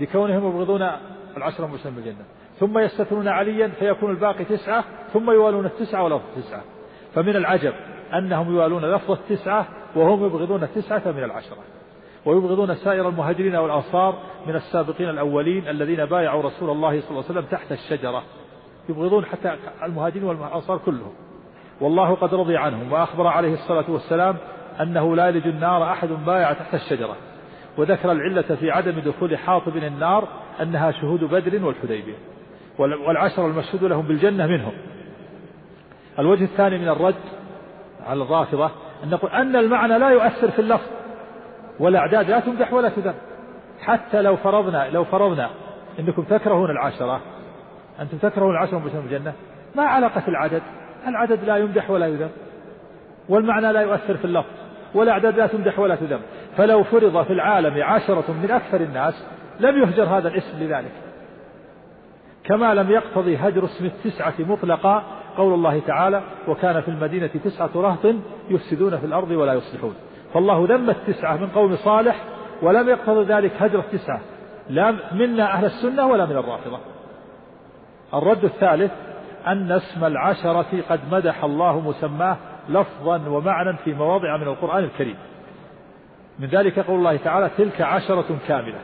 بكونهم يبغضون العشرة المسلمين بالجنة. ثم يستثنون عليا فيكون الباقي تسعة ثم يوالون التسعة ولفظ التسعة. فمن العجب أنهم يوالون لفظ التسعة وهم يبغضون التسعة من العشرة. ويبغضون سائر المهاجرين والأنصار من السابقين الأولين الذين بايعوا رسول الله صلى الله عليه وسلم تحت الشجرة. يبغضون حتى المهاجرين والأنصار كلهم. والله قد رضي عنهم وأخبر عليه الصلاة والسلام أنه لا يلج النار أحد بايع تحت الشجرة. وذكر العلة في عدم دخول حاطب النار أنها شهود بدر والحديبية. والعشر المشهود لهم بالجنة منهم. الوجه الثاني من الرد على الرافضة أن نقول أن المعنى لا يؤثر في اللفظ والأعداد لا تمدح ولا تذم. حتى لو فرضنا لو فرضنا أنكم تكرهون العشرة أنتم تكرهون العشرة من الجنة ما علاقة العدد؟ العدد لا يمدح ولا يذم والمعنى لا يؤثر في اللفظ والأعداد لا تمدح ولا تذم. فلو فرض في العالم عشرة من أكثر الناس لم يهجر هذا الاسم لذلك. كما لم يقتضي هجر اسم التسعة مطلقا قول الله تعالى وكان في المدينة تسعة رهط يفسدون في الأرض ولا يصلحون فالله ذم التسعة من قوم صالح ولم يقتضي ذلك هجر التسعة لا منا أهل السنة ولا من الرافضة. الرد الثالث أن اسم العشرة قد مدح الله مسماه لفظا ومعنى في مواضع من القرآن الكريم. من ذلك قول الله تعالى تلك عشرة كاملة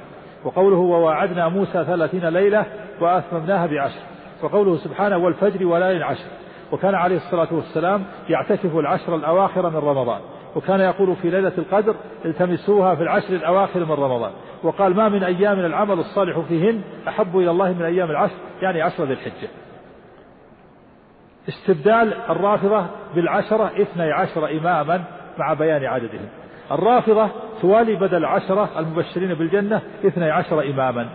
وقوله وواعدنا موسى ثلاثين ليلة وأتممناها بعشر وقوله سبحانه والفجر وليال عشر وكان عليه الصلاة والسلام يعتكف العشر الأواخر من رمضان. وكان يقول في ليلة القدر التمسوها في العشر الأواخر من رمضان. وقال ما من أيام العمل الصالح فيهن أحب إلى الله من أيام العشر يعني عشر ذي الحجة. استبدال الرافضة بالعشرة اثني عشر إماما مع بيان عددهم. الرافضة توالي بدل عشرة المبشرين بالجنة اثني عشر إماما.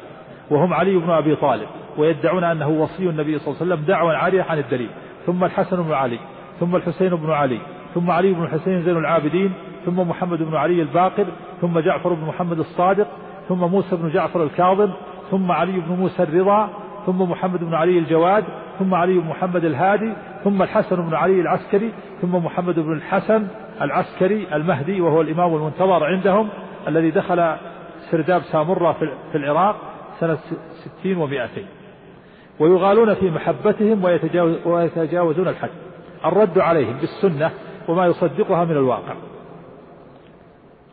وهم علي بن أبي طالب. ويدعون أنه وصي النبي صلى الله عليه وسلم دعوى عارية عن الدليل. ثم الحسن بن علي ثم الحسين بن علي ثم علي بن الحسين زين العابدين ثم محمد بن علي الباقر ثم جعفر بن محمد الصادق ثم موسى بن جعفر الكاظم ثم علي بن موسى الرضا ثم محمد بن علي الجواد ثم علي بن محمد الهادي ثم الحسن بن علي العسكري ثم محمد بن الحسن العسكري المهدي وهو الإمام المنتظر عندهم الذي دخل سرداب سامرة في العراق سنة ستين ومائتين. ويغالون في محبتهم ويتجاوز ويتجاوزون الحد. الرد عليهم بالسنة وما يصدقها من الواقع.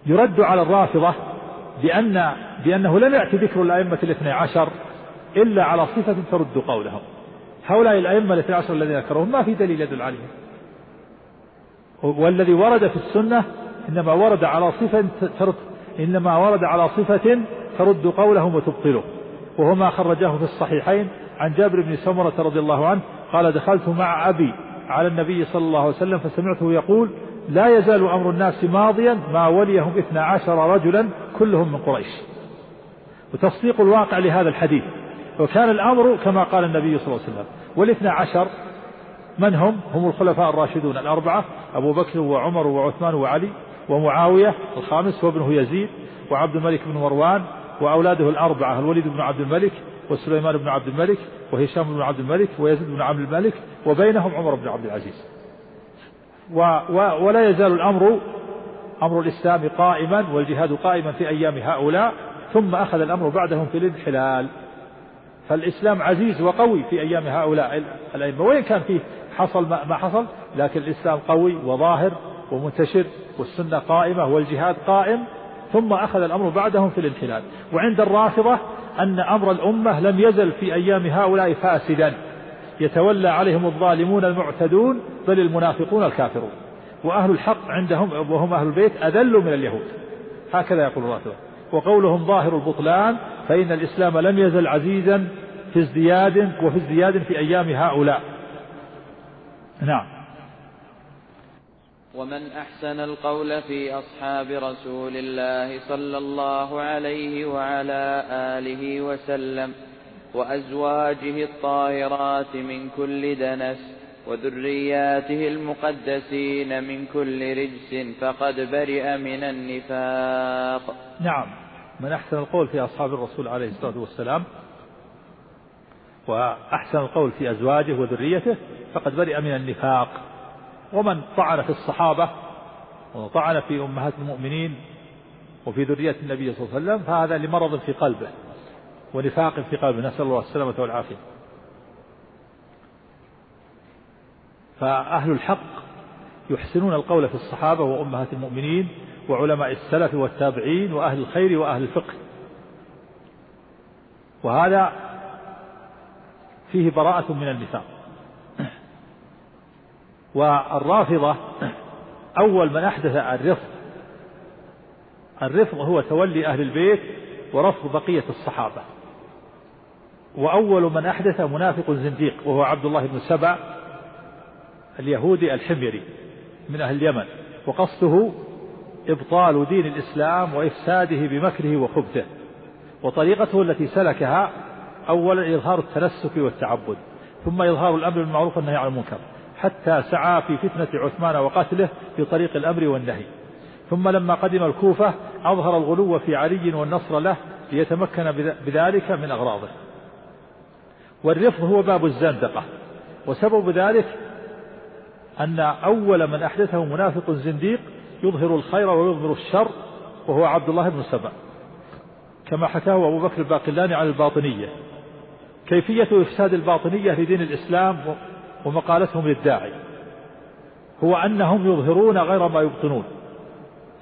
يرد على الرافضة بأن بأنه لم يأتي ذكر الأئمة الاثني عشر إلا على صفة ترد قولهم. هؤلاء الأئمة الاثني عشر الذين ذكرهم ما في دليل يدل عليهم. والذي ورد في السنة إنما ورد على صفة ترد إنما ورد على صفة ترد قولهم وتبطله. وهو ما خرجاه في الصحيحين عن جابر بن سمرة رضي الله عنه قال دخلت مع أبي على النبي صلى الله عليه وسلم فسمعته يقول لا يزال أمر الناس ماضيا ما وليهم اثنا عشر رجلا كلهم من قريش. وتصديق الواقع لهذا الحديث. وكان الأمر كما قال النبي صلى الله عليه وسلم والاثنى عشر من هم؟ هم الخلفاء الراشدون الأربعة أبو بكر وعمر وعثمان وعلي ومعاوية الخامس وابنه يزيد وعبد الملك بن مروان وأولاده الأربعة الوليد بن عبد الملك وسليمان بن عبد الملك وهشام بن عبد الملك ويزيد بن عبد الملك وبينهم عمر بن عبد العزيز. و و ولا يزال الأمر أمر الإسلام قائما والجهاد قائما في أيام هؤلاء ثم أخذ الأمر بعدهم في الانحلال. فالإسلام عزيز وقوي في أيام هؤلاء الأئمة وإن كان فيه حصل ما حصل لكن الإسلام قوي وظاهر ومنتشر والسنة قائمة والجهاد قائم ثم أخذ الأمر بعدهم في الانحلال. وعند الرافضة أن أمر الأمة لم يزل في أيام هؤلاء فاسدا. يتولى عليهم الظالمون المعتدون بل المنافقون الكافرون. وأهل الحق عندهم وهم أهل البيت أذل من اليهود. هكذا يقول الرافضة وقولهم ظاهر البطلان فإن الإسلام لم يزل عزيزا في ازدياد وفي ازدياد في أيام هؤلاء. نعم. ومن أحسن القول في أصحاب رسول الله صلى الله عليه وعلى آله وسلم وأزواجه الطاهرات من كل دنس وذرياته المقدسين من كل رجس فقد برئ من النفاق. نعم. من أحسن القول في أصحاب الرسول عليه الصلاة والسلام وأحسن القول في أزواجه وذريته فقد برئ من النفاق. ومن طعن في الصحابة وطعن في أمهات المؤمنين وفي ذرية النبي صلى الله عليه وسلم فهذا لمرض في قلبه ونفاق في قلبه. نسأل الله السلامة والعافية. فأهل الحق يحسنون القول في الصحابة وأمهات المؤمنين وعلماء السلف والتابعين وأهل الخير وأهل الفقه. وهذا فيه براءة من النفاق. والرافضة أول من أحدث الرفض. الرفض هو تولي أهل البيت ورفض بقية الصحابة. وأول من أحدث منافق زنديق وهو عبد الله بن سبع اليهودي الحميري من أهل اليمن. وقصده إبطال دين الإسلام وإفساده بمكره وخبثه. وطريقته التي سلكها أولا إظهار التنسك والتعبد ثم إظهار الأمر بالمعروف والنهي عن المنكر. حتى سعى في فتنة عثمان وقتله في طريق الأمر والنهي. ثم لما قدم الكوفة أظهر الغلو في علي والنصر له ليتمكن بذلك من أغراضه. والرفض هو باب الزندقة. وسبب ذلك أن أول من أحدثه منافق زنديق يظهر الخير ويظهر الشر وهو عبد الله بن سبأ. كما حكاه أبو بكر الباقلاني عن الباطنية. كيفية إفساد الباطنية لدين الإسلام ومقالتهم للداعي. هو أنهم يظهرون غير ما يبطنون.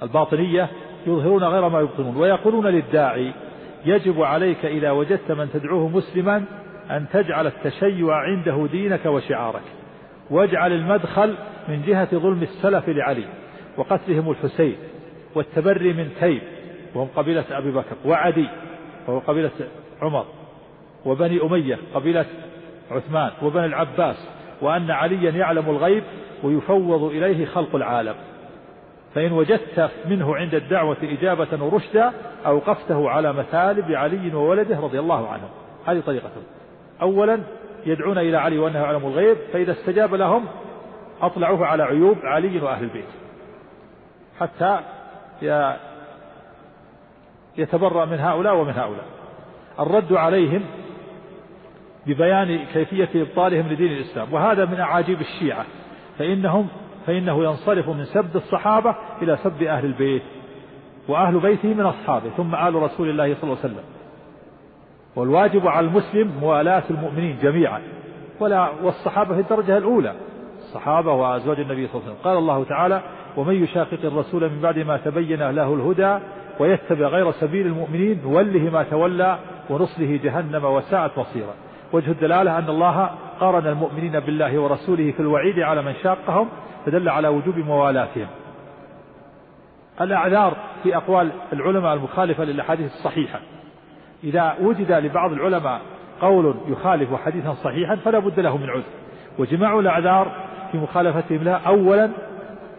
الباطنية يظهرون غير ما يبطنون ويقولون للداعي يجب عليك إذا وجدت من تدعوه مسلما أن تجعل التشيع عنده دينك وشعارك واجعل المدخل من جهة ظلم السلف لعلي وقتلهم الحسين والتبري من تيم وهم قبيلة أبي بكر وعدي وهو قبيلة عمر وبني أمية قبيلة عثمان وبني العباس وأن عليا يعلم الغيب ويفوض إليه خلق العالم. فإن وجدت منه عند الدعوة إجابة ورشدا أوقفته على مثالب علي وولده رضي الله عنهم هذه طريقتهم. أولا يدعون إلى علي وأنه يعلم الغيب فإذا استجاب لهم أطلعوه على عيوب علي وأهل البيت. حتى يتبرأ من هؤلاء ومن هؤلاء. الرد عليهم ببيان كيفية إبطالهم لدين الإسلام. وهذا من أعاجيب الشيعة. فإنهم فإنه ينصرف من سب الصحابة إلى سب أهل البيت وأهل بيته من أصحابه ثم آل رسول الله صلى الله عليه وسلم. والواجب على المسلم موالاة المؤمنين جميعا. ولا والصحابة في الدرجة الأولى. الصحابة وأزواج النبي صلى الله عليه وسلم. قال الله تعالى ومن يشاقق الرسول من بعد ما تبين له الهدى ويتبع غير سبيل المؤمنين نوله ما تولى ونصله جهنم وساءت مصيرا. وجه الدلالة أن الله قارن المؤمنين بالله ورسوله في الوعيد على من شاقهم فدل على وجوب موالاتهم. الأعذار في أقوال العلماء المخالفة للأحاديث الصحيحة. إذا وجد لبعض العلماء قول يخالف حديثا صحيحا فلا بد له من عذر. وجماع الأعذار في مخالفتهم له أولا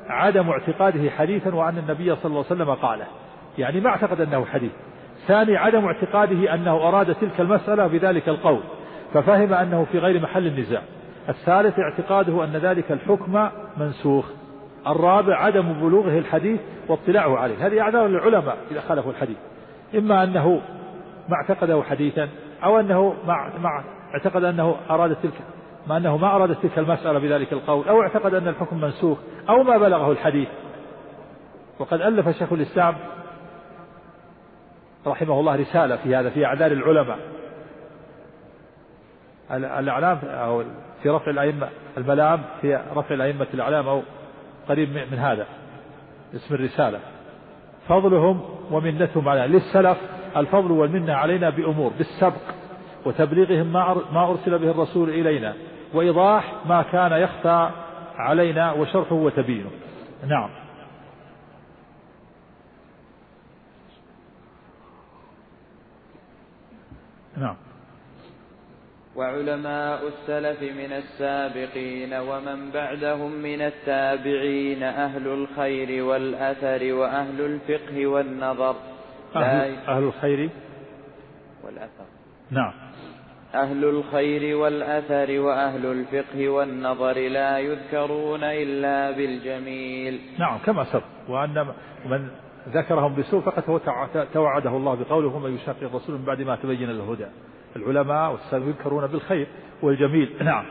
عدم اعتقاده حديثا وأن النبي صلى الله عليه وسلم قاله. يعني ما اعتقد أنه حديث. ثاني عدم اعتقاده أنه أراد تلك المسألة بذلك القول. ففهم أنه في غير محل النزاع. الثالث اعتقاده أن ذلك الحكم منسوخ. الرابع عدم بلوغه الحديث واطلاعه عليه. هذه أعذار للعلماء إذا خالفوا الحديث. إما أنه ما اعتقده حديثا أو أنه ما اعتقد أنه أراد تلك ما أنه ما أراد تلك المسألة بذلك القول أو اعتقد أن الحكم منسوخ أو ما بلغه الحديث. وقد ألف شيخ الإسلام رحمه الله رسالة في هذا في أعذار العلماء. الأعلام أو في رفع الأئمة الملام في رفع الأئمة الأعلام أو قريب من هذا اسم الرسالة. فضلهم ومنتهم علينا للسلف الفضل والمنة علينا بأمور بالسبق وتبليغهم ما أرسل به الرسول إلينا وإيضاح ما كان يخفى علينا وشرحه وتبيينه. نعم. نعم. وعلماء السلف من السابقين ومن بعدهم من التابعين أهل الخير والأثر وأهل الفقه والنظر. أهل, أهل الخير؟ والأثر. نعم. أهل الخير والأثر وأهل الفقه والنظر لا يذكرون إلا بالجميل. نعم كما سبق. وأن من ذكرهم بسوء فقد توعده الله بقوله ومن يشاقق الرسول من بعد ما تبين الهدى. العلماء والسلف يذكرون بالخير والجميل. (clears throat) نعم.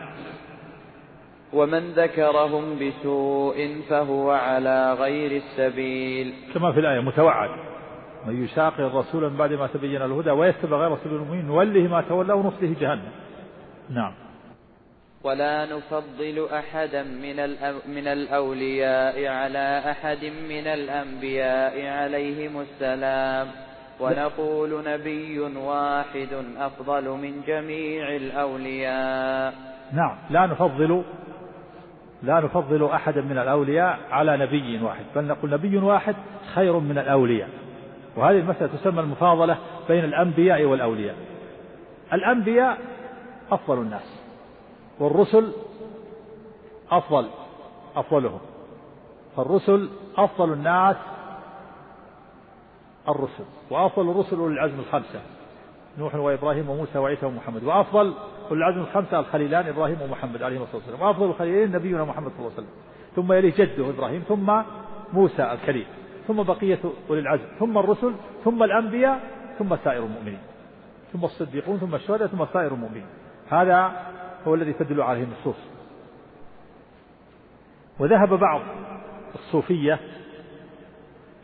ومن ذكرهم بسوء فهو على غير السبيل. كما في الآية متوعد. من يشاقق الرسول من بعد ما تبين الهدى ويتبع غير سبيل المؤمنين نوله ما تولى ونصله جهنم. نعم. ولا نفضل أحدا من, من الأولياء على أحد من الأنبياء عليهم السلام. ونقول نبي واحد أفضل من جميع الأولياء. نعم لا نفضل لا نفضل أحدا من الأولياء على نبي واحد بل نقول نبي واحد خير من الأولياء. وهذه المسألة تسمى المفاضلة بين الأنبياء والأولياء. الأنبياء أفضل الناس والرسل أفضل أفضلهم. فالرسل أفضل الناس الرسل. وأفضل الرسل أولي العزم الخمسة. نوح وإبراهيم وموسى وعيسى ومحمد. وأفضل أولي العزم الخمسة الخليلان إبراهيم ومحمد عليه الصلاة والسلام. وأفضل الخليلين نبينا محمد صلى الله عليه وسلم. ثم يليه جده إبراهيم. ثم موسى الكريم. ثم بقية أولي العزم. ثم الرسل. ثم الأنبياء. ثم سائر المؤمنين. ثم الصديقون. ثم الشهداء. ثم سائر المؤمنين. هذا هو الذي تدل عليه النصوص وذهب بعض الصوفية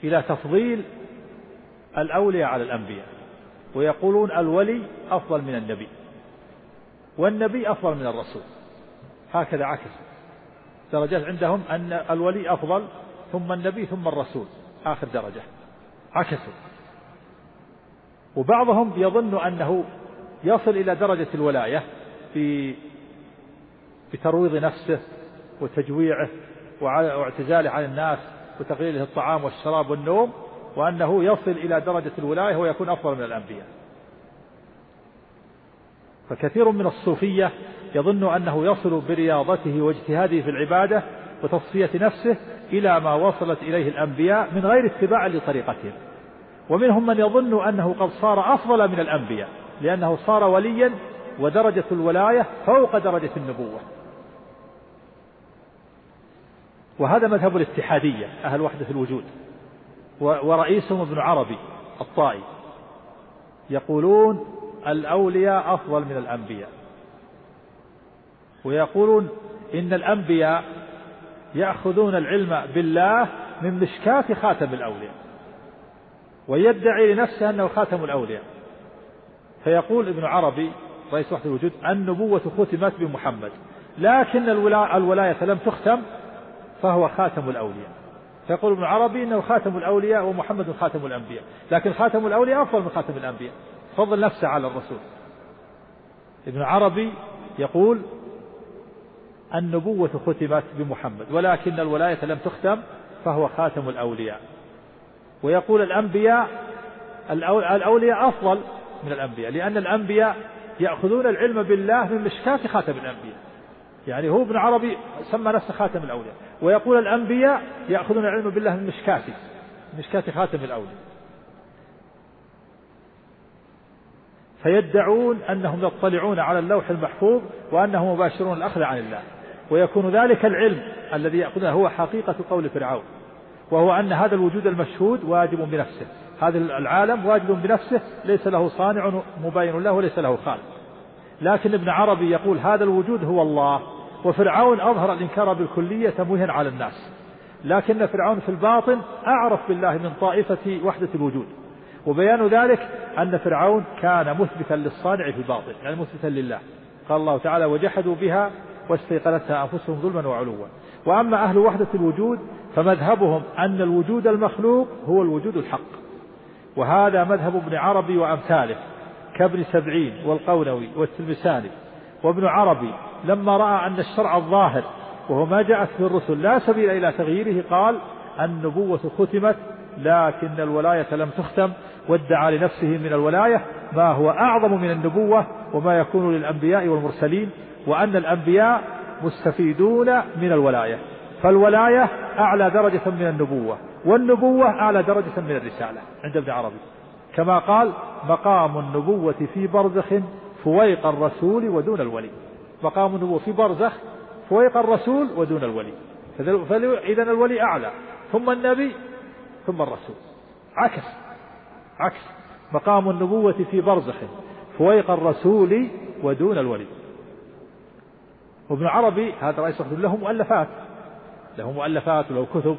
إلى تفضيل الأولياء على الأنبياء ويقولون الولي أفضل من النبي والنبي أفضل من الرسول. هكذا عكسوا درجات عندهم أن الولي أفضل ثم النبي ثم الرسول. آخر درجة. عكسوا وبعضهم يظن أنه يصل إلى درجة الولاية في بترويض نفسه وتجويعه واعتزاله عن الناس وتقليله الطعام والشراب والنوم وأنه يصل إلى درجة الولاية ويكون أفضل من الأنبياء. فكثير من الصوفية يظن أنه يصل برياضته واجتهاده في العبادة وتصفية نفسه إلى ما وصلت إليه الأنبياء من غير اتباع لطريقتهم. ومنهم من يظن أنه قد صار أفضل من الأنبياء لأنه صار وليا ودرجة الولاية فوق درجة النبوة. وهذا مذهب الاتحادية أهل وحدة الوجود. ورئيسهم ابن عربي الطائي. يقولون الأولياء أفضل من الأنبياء. ويقولون إن الأنبياء يأخذون العلم بالله من مشكاة خاتم الأولياء. ويدعي لنفسه أنه خاتم الأولياء. فيقول ابن عربي رئيس وحدة الوجود النبوة ختمت بمحمد لكن الولاية لم تختم فهو خاتم الأولياء. فيقول ابن عربي إنه خاتم الأولياء ومحمد خاتم الأنبياء، لكن خاتم الأولياء أفضل من خاتم الأنبياء، فضل نفسه على الرسول. ابن عربي يقول النبوة ختمت بمحمد ولكن الولاية لم تختم فهو خاتم الأولياء. ويقول الأنبياء الأولياء أفضل من الأنبياء لأن الأنبياء يأخذون العلم بالله من مشكاة خاتم الأنبياء. يعني هو ابن عربي سمى نفسه خاتم الأولياء. ويقول الأنبياء يأخذون العلم بالله من مشكاة مشكاة خاتم الأولياء. فيدعون أنهم يطلعون على اللوح المحفوظ وأنهم مباشرون الأخذ عن الله. ويكون ذلك العلم الذي يأخذه هو حقيقة قول فرعون. وهو أن هذا الوجود المشهود واجب بنفسه. هذا العالم واجب بنفسه ليس له صانع مباين له وليس له خالق. لكن ابن عربي يقول هذا الوجود هو الله. وفرعون أظهر الإنكار بالكلية تمويها على الناس. لكن فرعون في الباطن أعرف بالله من طائفة وحدة الوجود. وبيان ذلك أن فرعون كان مثبتا للصانع في الباطن يعني مثبتا لله. قال الله تعالى وجحدوا بها واستيقنتها أنفسهم ظلما وعلوا. وأما أهل وحدة الوجود فمذهبهم أن الوجود المخلوق هو الوجود الحق. وهذا مذهب ابن عربي وأمثاله كابن سبعين والقونوي والتلمساني وابن عربي لما رأى أن الشرع الظاهر وهو ما جاءت في الرسل لا سبيل إلى تغييره قال النبوة ختمت لكن الولاية لم تختم وادعى لنفسه من الولاية ما هو أعظم من النبوة وما يكون للأنبياء والمرسلين وأن الأنبياء مستفيدون من الولاية. فالولاية أعلى درجة من النبوة والنبوة أعلى درجة من الرسالة. عند ابن عربي. كما قال مقام النبوة في برزخ فويق الرسول ودون الولي. مقام النبوة في برزخ فويق الرسول ودون الولي. فإذا الولي أعلى. ثم النبي ثم الرسول. عكس. عكس. مقام النبوة في برزخ فويق الرسول ودون الولي. وابن عربي هذا رئيس له مؤلفات. له مؤلفات وله كتب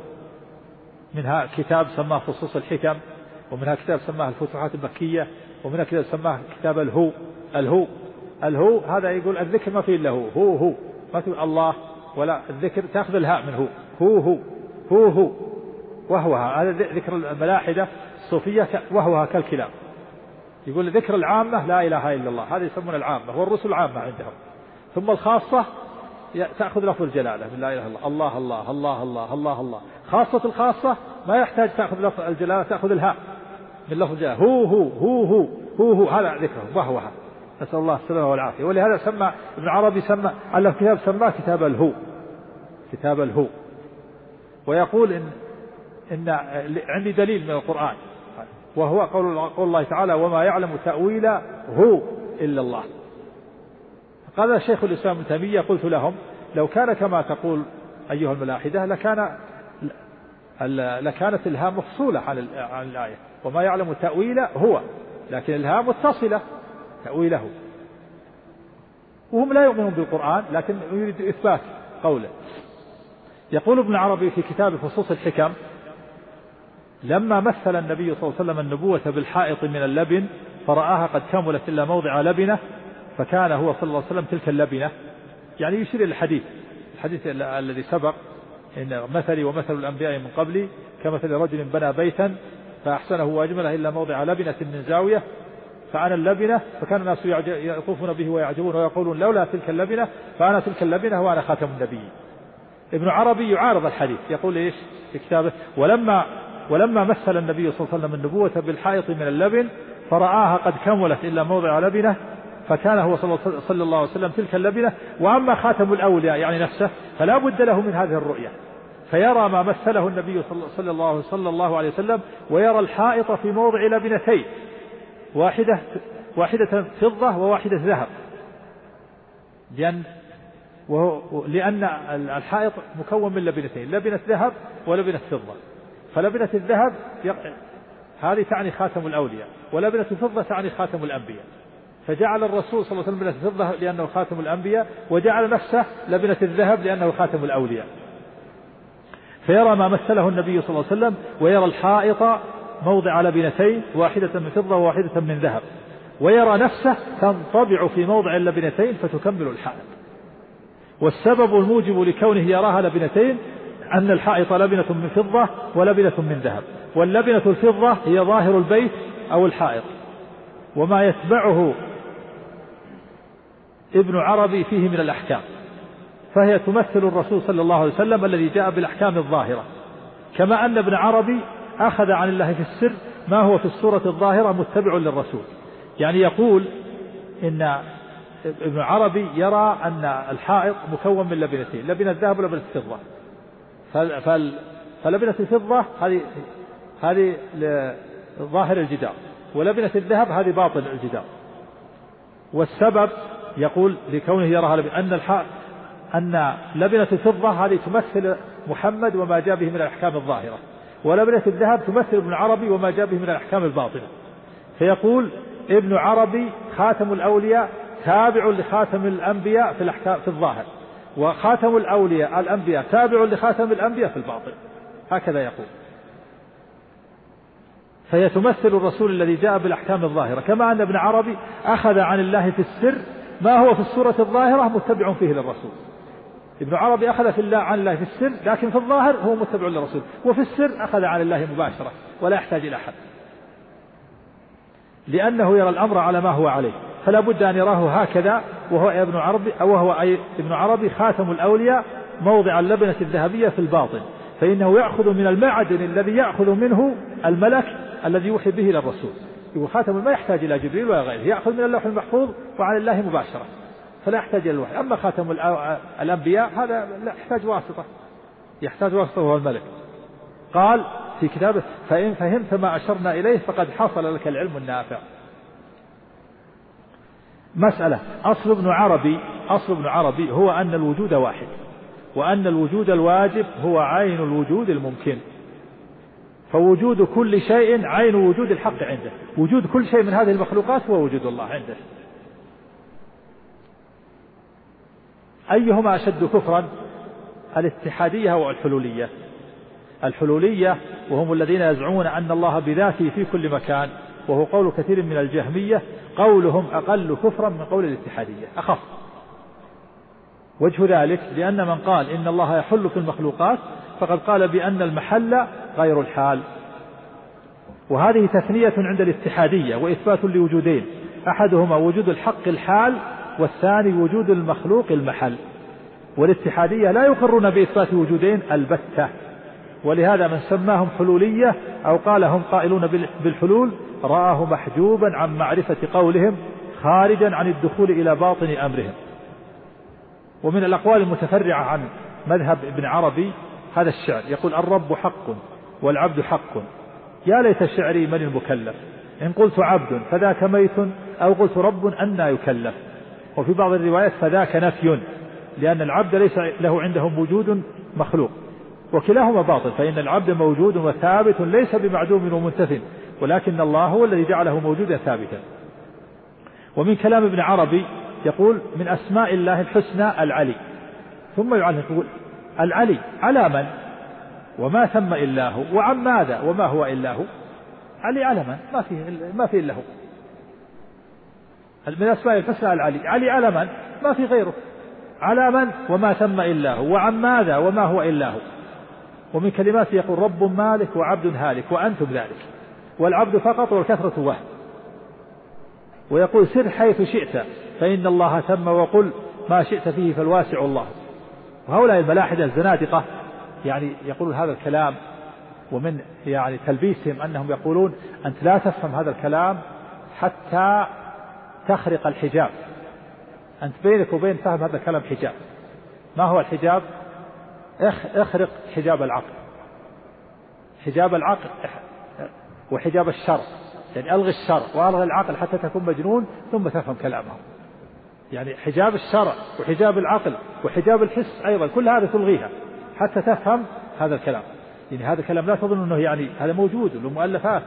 منها كتاب سماه فصوص الحكم ومنها كتاب سماه الفتوحات المكية ومنها كتاب سماه كتاب الهو. الهو. الهو هذا يقول الذكر ما فيه إلا هو. هو هو. ما تقول الله ولا الذكر تأخذ الهاء من هو. هو هو. هو هو. وهو هذا ذكر الملاحدة الصوفية وهو كالكلام. يقول ذكر العامة لا إله إلا الله. هذا يسمون العامة. والرسل عامة عندهم. ثم الخاصة تأخذ لفظ الجلالة لا إله إلا الله. الله الله الله الله الله خاصة الخاصة ما يحتاج تأخذ لفظ الجلالة تأخذ الهاء من لفظ الجلالة. هو هو هو هو هو. هذا ذكره. وهو نسأل الله السلامة والعافية. ولهذا سمى ابن عربي سمى ألف كتاب سماه كتاب الهو. كتاب الهو. ويقول إن إن عندي دليل من القرآن. وهو قول, قول الله تعالى وما يعلم تأويله هو إلا الله. قال شيخ الإسلام ابن تيمية قلت لهم لو كان كما تقول أيها الملاحدة لكان لكانت الهاء مفصولة عن الآية. وما يعلم تأويله هو لكن الهاء متصلة. تأويله. وهم لا يؤمنون بالقرآن لكن يريد إثبات قوله. يقول ابن عربي في كتاب فصوص الحكم لما مثل النبي صلى الله عليه وسلم النبوة بالحائط من اللبن فرآها قد كملت إلا موضع لبنة فكان هو صلى الله عليه وسلم تلك اللبنة. يعني يشير إلى الحديث الحديث الذي سبق إن مثلي ومثل الأنبياء من قبلي كمثل رجل بنى بيتا فأحسنه وأجمله إلا موضع لبنة من زاوية فأنا اللبنة فكان الناس يطوفون به ويعجبون ويقولون لولا تلك اللبنة فأنا تلك اللبنة وأنا خاتم النبيين ابن عربي يعارض الحديث يقول إيش؟ في كتابه ولما ولما مثل النبي صلى الله عليه وسلم النبوة بالحائط من اللبن فرآها قد كملت إلا موضع لبنة فكان هو صلى الله عليه وسلم تلك اللبنة. وأما خاتم الأولياء يعني نفسه فلا بد له من هذه الرؤية. فيرى ما مثله النبي صلى الله, صلى الله عليه وسلم ويرى الحائط في موضع لبنتين واحدة واحدة فضة وواحدة ذهب. لأن لأن الحائط مكون من لبنتين لبنة ذهب ولبنة فضة. فلبنة الذهب هذه تعني خاتم الأولياء ولبنة الفضة تعني خاتم الأنبياء. فجعل الرسول صلى الله عليه وسلم لبنة الفضة لأنه خاتم الأنبياء وجعل نفسه لبنة الذهب لأنه خاتم الأولياء. فيرى ما مثله النبي صلى الله عليه وسلم ويرى الحائط موضع لبنتين واحدة من فضة وواحدة من ذهب. ويرى نفسه تنطبع في موضع اللبنتين فتكمل الحائط. والسبب الموجب لكونه يراها لبنتين أن الحائط لبنة من فضة ولبنة من ذهب. واللبنة الفضة هي ظاهر البيت أو الحائط. وما يتبعه ابن عربي فيه من الأحكام. فهي تمثل الرسول صلى الله عليه وسلم الذي جاء بالأحكام الظاهرة. كما أن ابن عربي أخذ عن الله في السر ما هو في الصورة الظاهرة متبع للرسول. يعني يقول إن ابن عربي يرى أن الحائط مكون من لبنتين لبنة ذهب ولبنة فضة فلبنة الفضة هذه هذه ظاهر الجدار ولبنة الذهب هذه باطن الجدار. والسبب يقول لكونه يراها أن الحائط أن لبنة الفضة هذه تمثل محمد وما جاء به من الأحكام الظاهرة. ولبنة الذهب تمثل ابن عربي وما جاء به من الأحكام الباطنة فيقول ابن عربي خاتم الأولياء تابع لخاتم الأنبياء في الأحكام في الظاهر. وخاتم الأولياء الأنبياء تابع لخاتم الأنبياء في الباطن هكذا يقول. فهي تمثل الرسول الذي جاء بالأحكام الظاهرة. كما أن ابن عربي أخذ عن الله في السر ما هو في الصورة الظاهرة متبع فيه للرسول. ابن عربي أخذ في الله عن الله في السر لكن في الظاهر هو متبع للرسول. وفي السر أخذ عن الله مباشرة ولا يحتاج إلى أحد. لأنه يرى الأمر على ما هو عليه فلا بد أن يراه هكذا وهو ابن عربي وهو أي ابن عربي خاتم الأولياء موضع اللبنة الذهبية في الباطن. فإنه يأخذ من المعدن الذي يأخذ منه الملك الذي يوحي به إلى الرسول يقول خاتم ما يحتاج إلى جبريل ولا غيره يأخذ من اللوح المحفوظ وعن الله مباشرة. فلا يحتاج إلى الوحي. أما خاتم الأنبياء هذا لا يحتاج واسطة. يحتاج واسطة وهو الملك. قال في كتابه فإن فهمت ما أشرنا إليه فقد حصل لك العلم النافع. مسألة. أصل ابن عربي أصل ابن عربي هو أن الوجود واحد وأن الوجود الواجب هو عين الوجود الممكن. فوجود كل شيء عين وجود الحق عنده. وجود كل شيء من هذه المخلوقات هو وجود الله عنده. أيهما أشد كفرا؟ الاتحادية أو الحلولية الحلولية وهم الذين يزعمون أن الله بذاته في كل مكان وهو قول كثير من الجهمية قولهم أقل كفرا من قول الاتحادية أخف. وجه ذلك لأن من قال إن الله يحل في المخلوقات فقد قال بأن المحل غير الحال. وهذه تثنية عند الاتحادية وإثبات لوجودين. أحدهما وجود الحق الحال والثاني وجود المخلوق المحل والاتحادية لا يقرون بإثبات وجودين البتة ولهذا من سماهم حلولية أو قال هم قائلون بالحلول رآه محجوبا عن معرفة قولهم خارجا عن الدخول إلى باطن أمرهم. ومن الأقوال المتفرعة عن مذهب ابن عربي هذا الشعر يقول الرب حق والعبد حق. يا ليت شعري من المكلف. إن قلت عبد فذاك ميت أو قلت رب أنى يكلف. وفي بعض الروايات فذاك نفي لأن العبد ليس له عندهم وجود مخلوق وكلاهما باطل فإن العبد موجود وثابت ليس بمعدوم ومنتف ولكن الله هو الذي جعله موجودا ثابتا. ومن كلام ابن عربي يقول من أسماء الله الحسنى العلي ثم يعلق يقول العلي على من؟ وما ثم إلا هو وعن ماذا؟ وما هو إلا هو علي على من؟ ما فيه ما فيه إلا هو. من أسماء الحسنى العلي علي؟ على من؟ ما في غيره. على من؟ وما ثم إلا هو. وعن ماذا؟ وما هو إلا هو. ومن كلماته يقول رب مالك وعبد هالك وأنتم ذلك. والعبد فقط والكثرة وهم. ويقول سر حيث شئت فإن الله تم وقل ما شئت فيه فالواسع الله. وهؤلاء الملاحدة الزنادقة يعني يقولون هذا الكلام ومن يعني تلبيسهم أنهم يقولون أنت لا تفهم هذا الكلام حتى تخرق الحجاب. أنت بينك وبين فهم هذا الكلام حجاب. ما هو الحجاب؟ اخرق حجاب العقل. حجاب العقل وحجاب الشر. يعني ألغي الشر وألغي العقل حتى تكون مجنون ثم تفهم كلامه. يعني حجاب الشرع وحجاب العقل وحجاب الحس أيضا كل هذا تلغيها حتى تفهم هذا الكلام. يعني هذا الكلام لا تظن أنه يعني هذا موجود له مؤلفات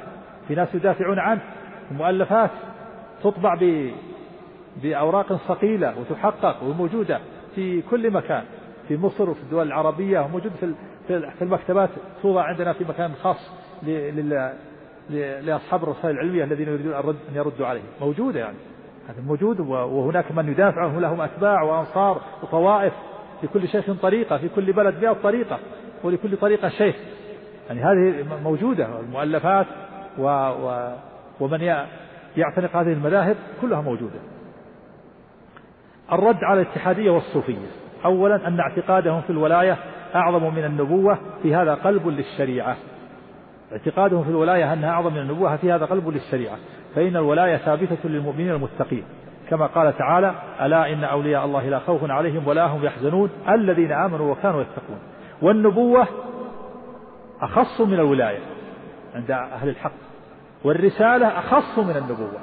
في ناس يدافعون عنه مؤلفات تطبع ب بأوراق صقيلة وتحقق وموجودة في كل مكان في مصر وفي الدول العربية وموجود في في المكتبات توضع عندنا في مكان خاص لأصحاب الرسائل العلمية الذين يريدون أن يردوا عليه موجودة يعني. هذا موجود وهناك من يدافع عنه لهم أتباع وأنصار وطوائف لكل شيخ طريقة في كل بلد مئة طريقة ولكل طريقة شيخ. يعني هذه موجودة المؤلفات و و ومن يعتنق هذه المذاهب كلها موجودة. الرد على الاتحادية والصوفية. أولا أن اعتقادهم في الولاية أعظم من النبوة في هذا قلب للشريعة. اعتقادهم في الولاية أنها أعظم من النبوة في هذا قلب للشريعة. فإن الولاية ثابتة للمؤمنين المتقين. كما قال تعالى ألا إن أولياء الله لا خوف عليهم ولا هم يحزنون الذين آمنوا وكانوا يتقون. والنبوة أخص من الولاية عند أهل الحق. والرسالة أخص من النبوة.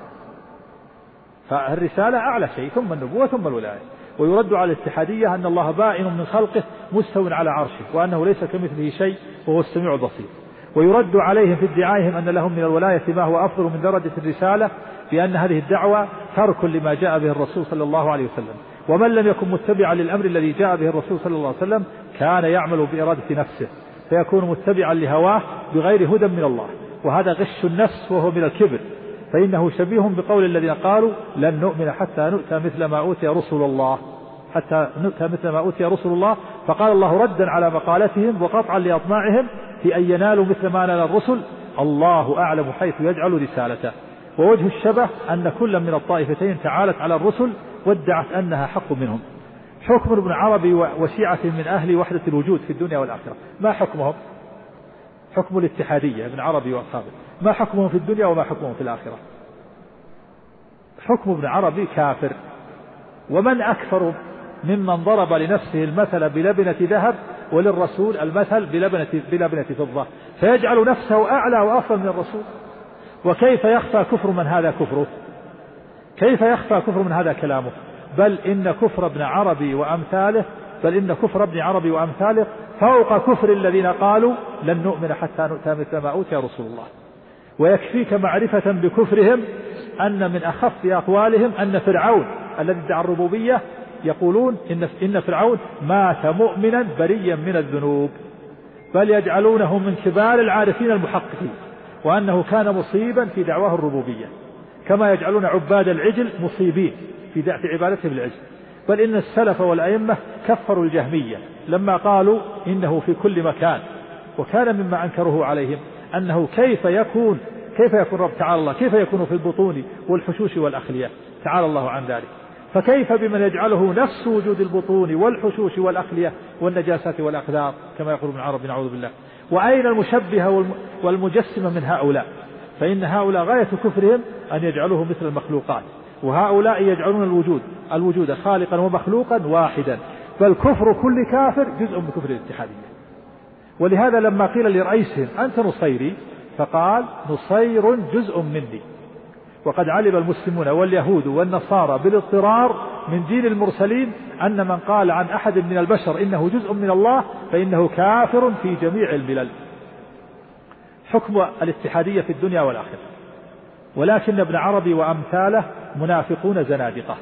فالرسالة أعلى شيء ثم النبوة ثم الولاية. ويرد على الاتحادية أن الله بائن من خلقه مستو على عرشه وأنه ليس كمثله شيء وهو السميع البصير. ويرد عليهم في ادعائهم أن لهم من الولاية ما هو أفضل من درجة الرسالة بأن هذه الدعوة ترك لما جاء به الرسول صلى الله عليه وسلم. ومن لم يكن متبعا للأمر الذي جاء به الرسول صلى الله عليه وسلم كان يعمل بإرادة نفسه. فيكون متبعا لهواه بغير هدى من الله. وهذا غش النفس وهو من الكبر. فإنه شبيه بقول الذين قالوا لن نؤمن حتى نؤتى مثل ما أوتي رسل الله. حتى نؤتى مثل ما أوتي رسل الله. فقال الله ردا على مقالتهم وقطعا لأطماعهم في أن ينالوا مثل ما نال الرسل. الله أعلم حيث يجعل رسالته. ووجه الشبه أن كل من الطائفتين تعالت على الرسل وادعت أنها حق منهم. حكم ابن عربي وشيعة من أهل وحدة الوجود في الدنيا والآخرة. ما حكمهم؟ حكم الاتحادية ابن عربي وأصحابه. ما حكمهم في الدنيا وما حكمهم في الآخرة. حكم ابن عربي كافر. ومن أكثر ممن ضرب لنفسه المثل بلبنة ذهب وللرسول المثل بلبنة, بلبنة فضة فيجعل نفسه أعلى وأفضل من الرسول. وكيف يخفى كفر من هذا كفره؟ كيف يخفى كفر من هذا كلامه؟ بل إن كفر ابن عربي وأمثاله بل إن كفر ابن عربي وأمثاله فوق كفر الذين قالوا لن نؤمن حتى نؤتى مثل ما أوتي رسول الله. ويكفيك معرفة بكفرهم أن من أخف أقوالهم أن فرعون الذي ادعى الربوبية يقولون إن إن فرعون مات مؤمنا بريا من الذنوب بل يجعلونه من كبار العارفين المحققين وأنه كان مصيبا في دعواه الربوبية كما يجعلون عباد العجل مصيبين في عبادتهم العجل بل إن السلف والأئمة كفروا الجهمية لما قالوا إنه في كل مكان وكان مما أنكروه عليهم أنه كيف يكون كيف يكون رب تعالى الله كيف يكون في البطون والحشوش والأخلية؟ تعالى الله عن ذلك. فكيف بمن يجعله نفس وجود البطون والحشوش والأخلية والنجاسات والأقدار كما يقول ابن عربي نعوذ بالله. وأين المشبهة والمجسمة من هؤلاء؟ فإن هؤلاء غاية كفرهم أن يجعلوه مثل المخلوقات. وهؤلاء يجعلون الوجود الوجود خالقا ومخلوقا واحدا. بل كفر كل كافر جزء من كفر الاتحادية ولهذا لما قيل لرئيسهم أنت نصيري فقال نصير جزء مني. وقد علم المسلمون واليهود والنصارى بالاضطرار من دين المرسلين أن من قال عن أحد من البشر إنه جزء من الله فإنه كافر في جميع الملل حكم الاتحادية في الدنيا والآخرة. ولكن ابن عربي وأمثاله منافقون زنادقة.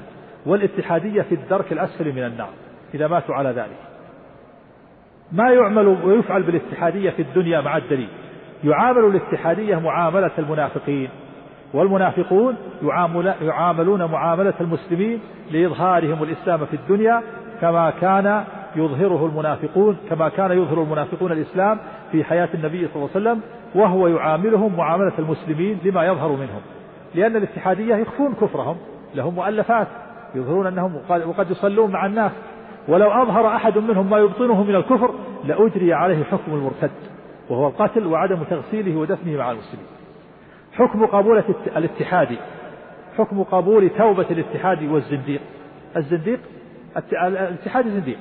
والاتحادية في الدرك الأسفل من النار. إذا ماتوا على ذلك. ما يعمل ويفعل بالاتحادية في الدنيا مع الدليل. يعامل الاتحادية معاملة المنافقين والمنافقون يعامل يعاملون معاملة المسلمين لإظهارهم الإسلام في الدنيا كما كان يظهره المنافقون كما كان يظهر المنافقون الإسلام في حياة النبي صلى الله عليه وسلم وهو يعاملهم معاملة المسلمين لما يظهر منهم. لأن الاتحادية يخفون كفرهم لهم مؤلفات يظهرون أنهم وقد يصلون مع الناس. ولو أظهر أحد منهم ما يبطنه من الكفر لأجري عليه حكم المرتد وهو القتل وعدم تغسيله ودفنه مع المسلمين. حكم قبول الاتحاد حكم قبول توبة الاتحاد والزنديق. الزنديق؟ الاتحاد زنديق.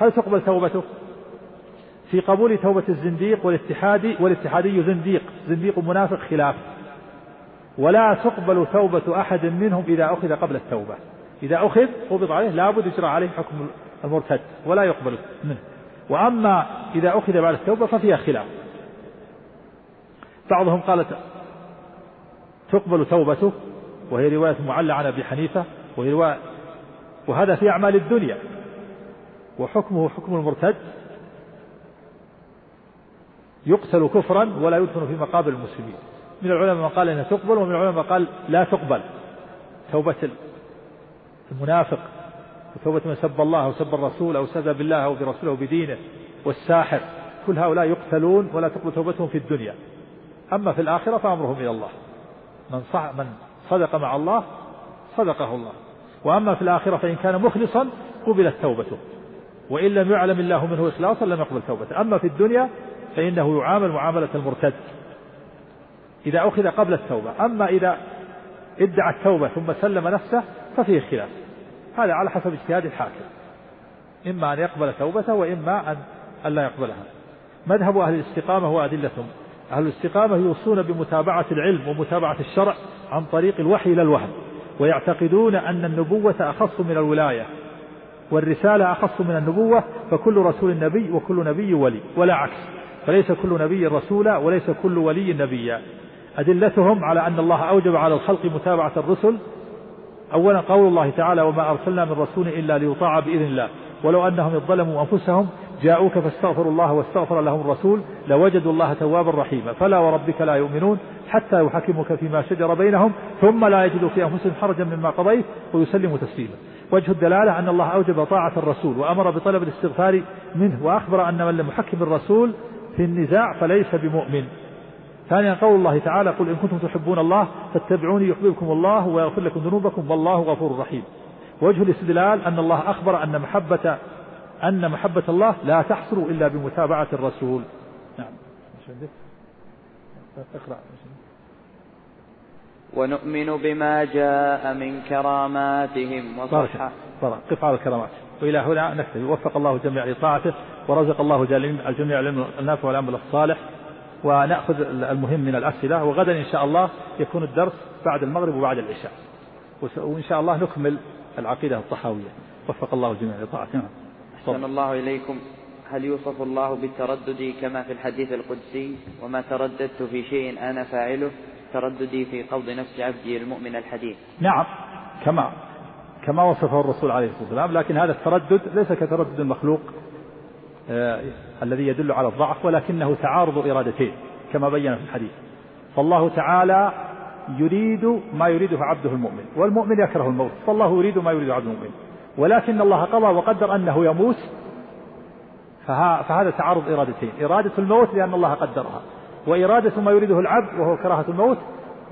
هل تقبل توبته؟ في قبول توبة الزنديق والاتحادي والاتحادي زنديق زنديق منافق خلاف. ولا تقبل توبة أحد منهم إذا أخذ قبل التوبة. إذا أخذ قبض عليه لابد يجرى عليه حكم المرتد ولا يقبل. منه وأما إذا أخذ بعد التوبة ففيها خلاف. بعضهم قال تقبل توبته وهي رواية معلة عن أبي حنيفة وهي رواية وهذا في أعمال الدنيا. وحكمه حكم المرتد. يقتل كفرا ولا يدفن في مقابر المسلمين. من العلماء من قال إنها تقبل ومن العلماء من قال لا تقبل. توبة المنافق وتوبة من سب الله أو سب الرسول أو سب بالله أو برسوله أو بدينه والساحر. كل هؤلاء يقتلون ولا تقبل توبتهم في الدنيا. أما في الآخرة فأمرهم إلى الله. من صح من صدق مع الله صدقه الله. وأما في الآخرة فإن كان مخلصا قبلت توبته. وإن لم يعلم الله منه إخلاصا لم يقبل توبته. أما في الدنيا فإنه يعامل معاملة المرتد. إذا أخذ قبل التوبة. أما إذا ادعى التوبة ثم سلم نفسه ففيه خلاف. هذا على حسب اجتهاد الحاكم. إما أن يقبل توبته وإما أن ألا يقبلها. مذهب أهل الاستقامة وأدلتهم أهل الاستقامة يوصون بمتابعة العلم ومتابعة الشرع عن طريق الوحي إلى الوهم ويعتقدون أن النبوة أخص من الولاية والرسالة أخص من النبوة فكل رسول نبي وكل نبي ولي ولا عكس. فليس كل نبي رسولا وليس كل ولي نبيا. أدلتهم على أن الله أوجب على الخلق متابعة الرسل أولا قول الله تعالى وما أرسلنا من رسول إلا ليطاع بإذن الله. ولو أنهم ظلموا أنفسهم جاءوك فاستغفروا الله واستغفر لهم الرسول لوجدوا الله توابا رحيما. فلا وربك لا يؤمنون حتى يحكمك فيما شجر بينهم ثم لا يجدوا في أنفسهم حرجا مما قضيت ويسلموا تسليما. وجه الدلالة أن الله أوجب طاعة الرسول وأمر بطلب الاستغفار منه وأخبر أن من لم يحكم الرسول في النزاع فليس بمؤمن. ثانيا قول الله تعالى قل إن كنتم تحبون الله فاتبعوني يحببكم الله ويغفر لكم ذنوبكم والله غفور رحيم. وجه الاستدلال أن الله أخبر أن محبة أن محبة الله لا تحصل إلا بمتابعة الرسول. نعم. اقرأ. ونؤمن بما جاء من كراماتهم وصحة. قف على الكرامات. وإلى هنا نكتفي. وفق الله الجميع لطاعته ورزق الله الجميع العلم النافع والعمل الصالح. ونأخذ المهم من الأسئلة وغدا إن شاء الله يكون الدرس بعد المغرب وبعد العشاء. وإن شاء الله نكمل العقيدة الطحاوية. وفق الله الجميع لطاعته. أحسن الله إليكم. هل يوصف الله بالتردد كما في الحديث القدسي؟ وما ترددت في شيء أنا فاعله؟ ترددي في قبض نفس عبدي المؤمن الحديث. نعم كما كما وصفه الرسول عليه الصلاة والسلام لكن هذا التردد ليس كتردد المخلوق الذي يدل على الضعف ولكنه تعارض إرادتين كما بين في الحديث. فالله تعالى يريد ما يريده عبده المؤمن والمؤمن يكره الموت فالله يريد ما يريد عبده المؤمن. ولكن الله قضى وقدر أنه يموت فهذا تعارض إرادتين إرادة الموت لأن الله قدرها وإرادة ما يريده العبد وهو كراهة الموت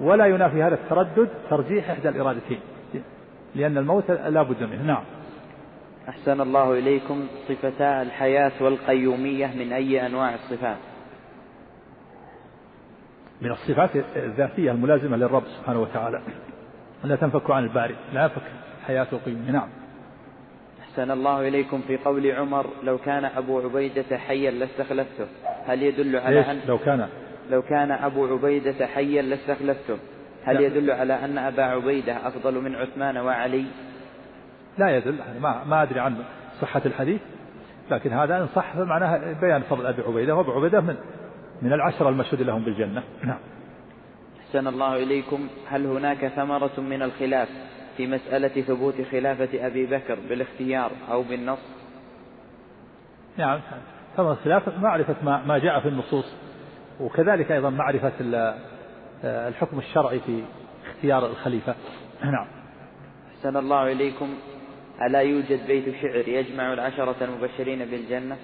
ولا ينافي هذا التردد ترجيح إحدى الإرادتين لأن الموت لا بد منه. نعم. أحسن الله إليكم صفتا الحياة والقيومية من أي أنواع الصفات؟ من الصفات الذاتية الملازمة للرب سبحانه وتعالى. لا تنفك عن الباري لا ينفك حياة القيومية نعم. أحسن الله إليكم في قول عمر لو كان أبو عبيدة حيا لاستخلفته. هل يدل على أن لو كان. لو كان أبو عبيدة حيا لاستخلفته. هل لا. يدل على أن أبا عبيدة أفضل من عثمان وعلي؟ لا يدل ما, ما أدري عن صحة الحديث لكن هذا إن صح فمعناه بيان فضل أبي عبيدة وأبو عبيدة من من العشرة المشهود لهم بالجنة. نعم. أحسن الله إليكم. هل هناك ثمرة من الخلاف في مسألة ثبوت خلافة أبي بكر بالاختيار أو بالنص؟ نعم. ثمرة الخلاف معرفة ما, ما جاء في النصوص وكذلك أيضا معرفة الحكم الشرعي في اختيار الخليفة. نعم. أحسن الله إليكم. ألا يوجد بيت شعر يجمع العشرة المبشرين بالجنة؟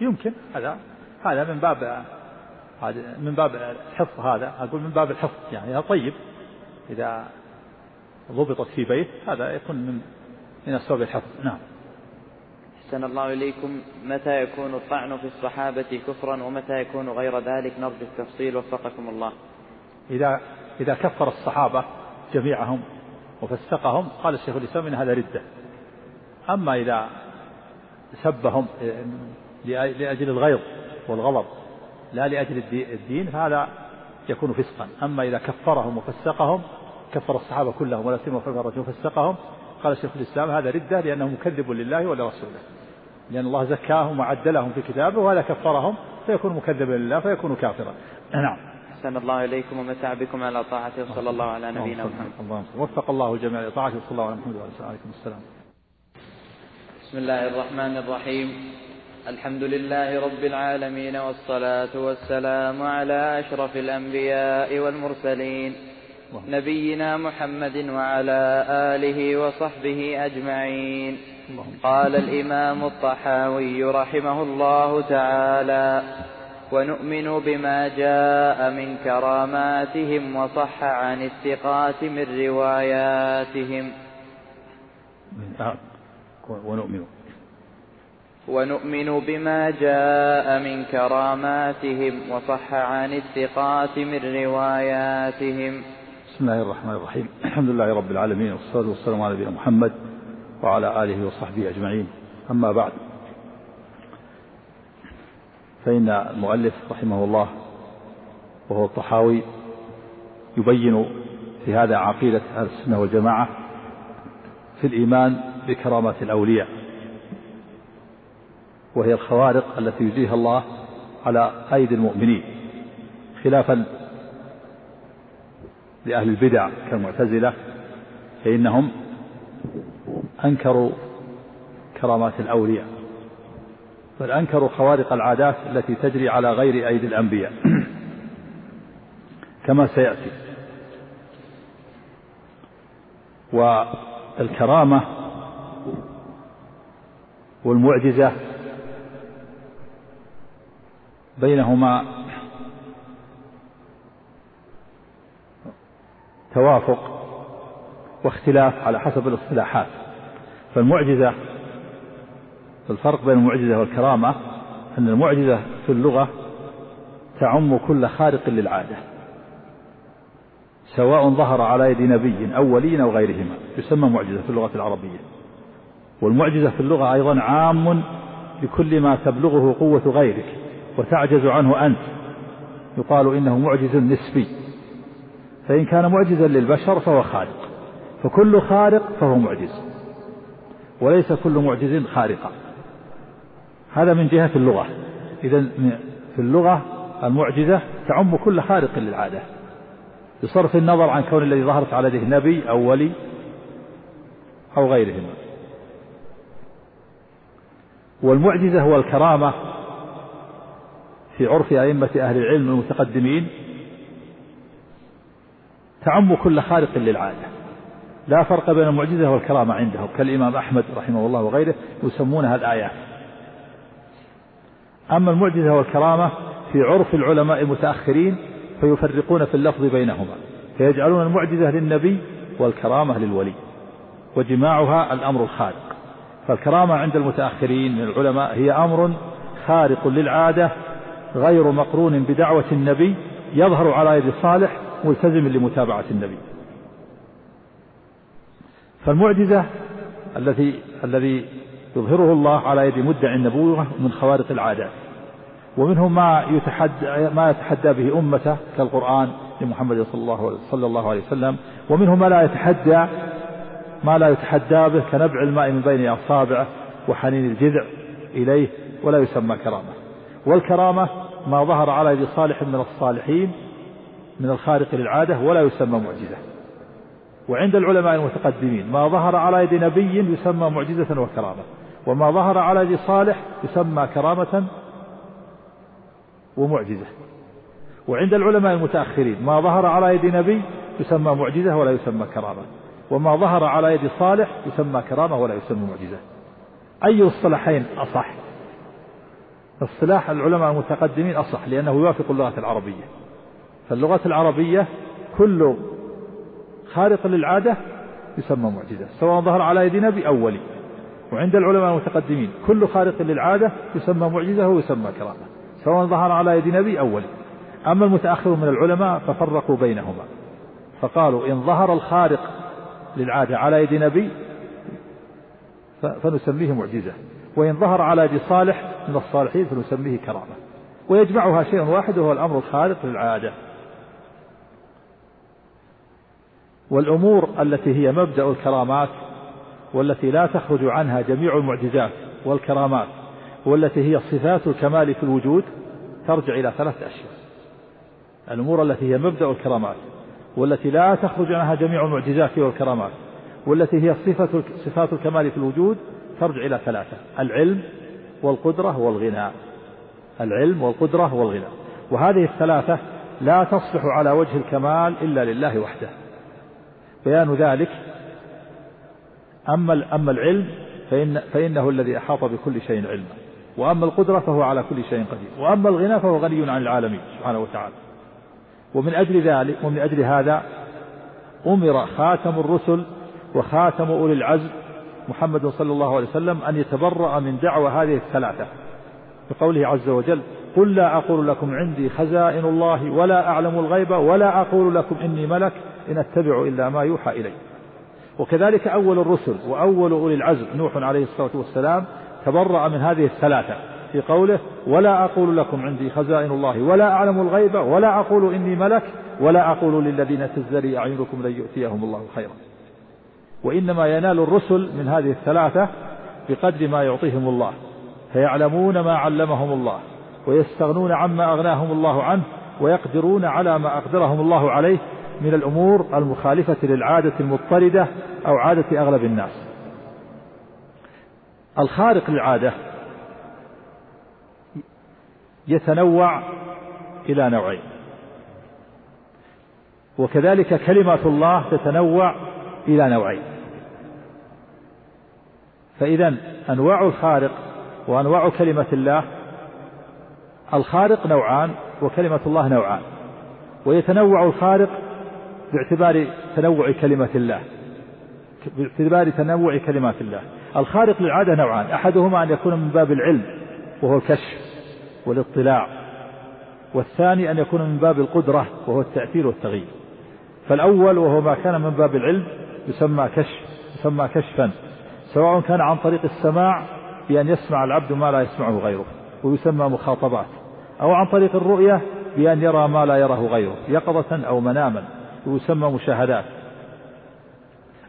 يمكن هذا هذا من باب هذا من باب الحفظ هذا. أقول من باب الحفظ يعني طيب. إذا ضبطت في بيت هذا يكون من من أسباب الحفظ. نعم. أحسن الله إليكم. متى يكون الطعن في الصحابة كفرا ومتى يكون غير ذلك؟ نرجو التفصيل. وفقكم الله. إذا إذا كفر الصحابة جميعهم وفسقهم قال الشيخ الإسلام إن هذا ردة. أما إذا سبهم لأجل الغيظ والغضب لا لأجل الدين فهذا يكون فسقا. أما إذا كفرهم وفسقهم كفر الصحابة كلهم ولا سيما كفر الرجل وفسقهم قال شيخ الإسلام هذا ردة لأنه مكذب لله ولرسوله. لأن الله زكاهم وعدلهم في كتابه وهذا كفرهم فيكون مكذبا لله فيكون كافرا. نعم. أحسن الله إليكم ومتع بكم على طاعته صلى الله على نبينا محمد. وفق الله الجميع لطاعته صلى الله عليه وسلم وعلى آله وصحبه بسم الله الرحمن الرحيم. الحمد لله رب العالمين والصلاة والسلام على أشرف الأنبياء والمرسلين نبينا محمد وعلى آله وصحبه أجمعين. قال الإمام الطحاوي رحمه الله تعالى ونؤمن بما جاء من كراماتهم وصح عن الثقات من رواياتهم. ونؤمن. ونؤمن بما جاء من كراماتهم وصح عن الثقات من رواياتهم. بسم الله الرحمن الرحيم. الحمد لله رب العالمين والصلاة والسلام على نبينا محمد وعلى آله وصحبه أجمعين. أما بعد فإن المؤلف رحمه الله وهو الطحاوي يبين في هذا عقيدة أهل السنة والجماعة في الإيمان بكرامات الأولياء وهي الخوارق التي يجريها الله على أيدي المؤمنين خلافا لأهل البدع كالمعتزلة فإنهم أنكروا كرامات الأولياء بل أنكروا خوارق العادات التي تجري على غير أيدي الأنبياء. (clears throat) كما سيأتي. والكرامة والمعجزة بينهما توافق واختلاف على حسب الاصطلاحات. فالمعجزة الفرق بين المعجزة والكرامة أن المعجزة في اللغة تعم كل خارق للعادة سواء ظهر على يد نبي أو ولي أو غيرهما يسمى معجزة في اللغة العربية. والمعجزة في اللغة أيضا عام لكل ما تبلغه قوة غيرك وتعجز عنه أنت. يقال إنه معجز نسبي. فإن كان معجزا للبشر فهو خارق فكل خارق فهو معجز. وليس كل معجز خارقا هذا من جهة اللغة. إذا في اللغة المعجزة تعم كل خارق للعادة. بصرف النظر عن كون الذي ظهرت على يده نبي أو ولي أو غيرهما. والمعجزة هو الكرامة في عرف أئمة أهل العلم المتقدمين تعم كل خارق للعادة. لا فرق بين المعجزة والكرامة عندهم كالإمام أحمد رحمه الله وغيره يسمونها الآيات. أما المعجزة والكرامة في عرف العلماء المتأخرين فيفرقون في اللفظ بينهما فيجعلون المعجزة للنبي والكرامة للولي وجماعها الأمر الخارق فالكرامة عند المتأخرين من العلماء هي أمر خارق للعادة غير مقرون بدعوة النبي يظهر على يد صالح ملتزم لمتابعة النبي. فالمعجزة التي الذي يظهره الله على يد مدعي النبوة من خوارق العادات. ومنهم ما يتحدى ما يتحدى به أمته كالقرآن لمحمد صلى الله صلى الله عليه وسلم ومنهم ما لا يتحدى ما لا يتحدى به كنبع الماء من بين أصابعه وحنين الجذع إليه ولا يسمى كرامة. والكرامة ما ظهر على يد صالح من الصالحين من الخارق للعادة ولا يسمى معجزة. وعند العلماء المتقدمين ما ظهر على يد نبي يسمى معجزة وكرامة. وما ظهر على يد صالح يسمى كرامة ومعجزة. وعند العلماء المتأخرين ما ظهر على يد نبي يسمى معجزة ولا يسمى كرامة. وما ظهر على يد صالح يسمى كرامة ولا يسمى معجزة. أي الصلاحين أصح؟ اصطلاح العلماء المتقدمين أصح لأنه يوافق اللغة العربية. فاللغة العربية كل خارق للعادة يسمى معجزة سواء ظهر على يد نبي أو ولي. وعند العلماء المتقدمين كل خارق للعادة يسمى معجزة ويسمى كرامة سواء ظهر على يد نبي أو ولي. أما المتأخرون من العلماء ففرقوا بينهما فقالوا إن ظهر الخارق للعادة على يد نبي فنسميه معجزة. وإن ظهر على يد صالح من الصالحين فنسميه كرامة. ويجمعها شيء واحد وهو الأمر الخارق للعادة. والأمور التي هي مبدأ الكرامات والتي لا تخرج عنها جميع المعجزات والكرامات والتي هي صفات الكمال في الوجود ترجع إلى ثلاثة أشياء. الأمور التي هي مبدأ الكرامات. والتي لا تخرج عنها جميع المعجزات والكرامات والتي هي صفة صفات الكمال في الوجود ترجع إلى ثلاثة العلم والقدرة والغنى. العلم والقدرة والغنى. وهذه الثلاثة لا تصلح على وجه الكمال إلا لله وحده. بيان ذلك أما أما العلم فإن فإنه الذي أحاط بكل شيء علما. وأما القدرة فهو على كل شيء قدير. وأما الغنى فهو غني عن العالمين سبحانه وتعالى. ومن أجل ذلك ومن أجل هذا أمر خاتم الرسل وخاتم أولي العزم محمد صلى الله عليه وسلم أن يتبرأ من دعوى هذه الثلاثة بقوله عز وجل قل لا أقول لكم عندي خزائن الله ولا أعلم الغيب ولا أقول لكم إني ملك إن أتبع إلا ما يوحى إلي. وكذلك أول الرسل وأول أولي العزم نوح عليه الصلاة والسلام تبرأ من هذه الثلاثة. في قوله ولا أقول لكم عندي خزائن الله ولا أعلم الغيب ولا أقول إني ملك ولا أقول للذين تزدري أعينكم لن يؤتيهم الله خيرا. وإنما ينال الرسل من هذه الثلاثة بقدر ما يعطيهم الله فيعلمون ما علمهم الله ويستغنون عما أغناهم الله عنه ويقدرون على ما أقدرهم الله عليه من الأمور المخالفة للعادة المضطردة أو عادة أغلب الناس. الخارق للعادة يتنوع إلى نوعين. وكذلك كلمة الله تتنوع إلى نوعين. فإذا أنواع الخارق وأنواع كلمة الله الخارق نوعان وكلمة الله نوعان. ويتنوع الخارق باعتبار تنوع كلمة الله. باعتبار تنوع كلمات الله. الخارق للعادة نوعان. أحدهما أن يكون من باب العلم وهو الكشف. والاطلاع والثاني أن يكون من باب القدرة وهو التأثير والتغيير. فالأول وهو ما كان من باب العلم يسمى كشف يسمى كشفا سواء كان عن طريق السماع بأن يسمع العبد ما لا يسمعه غيره ويسمى مخاطبات أو عن طريق الرؤية بأن يرى ما لا يراه غيره يقظة أو مناما ويسمى مشاهدات.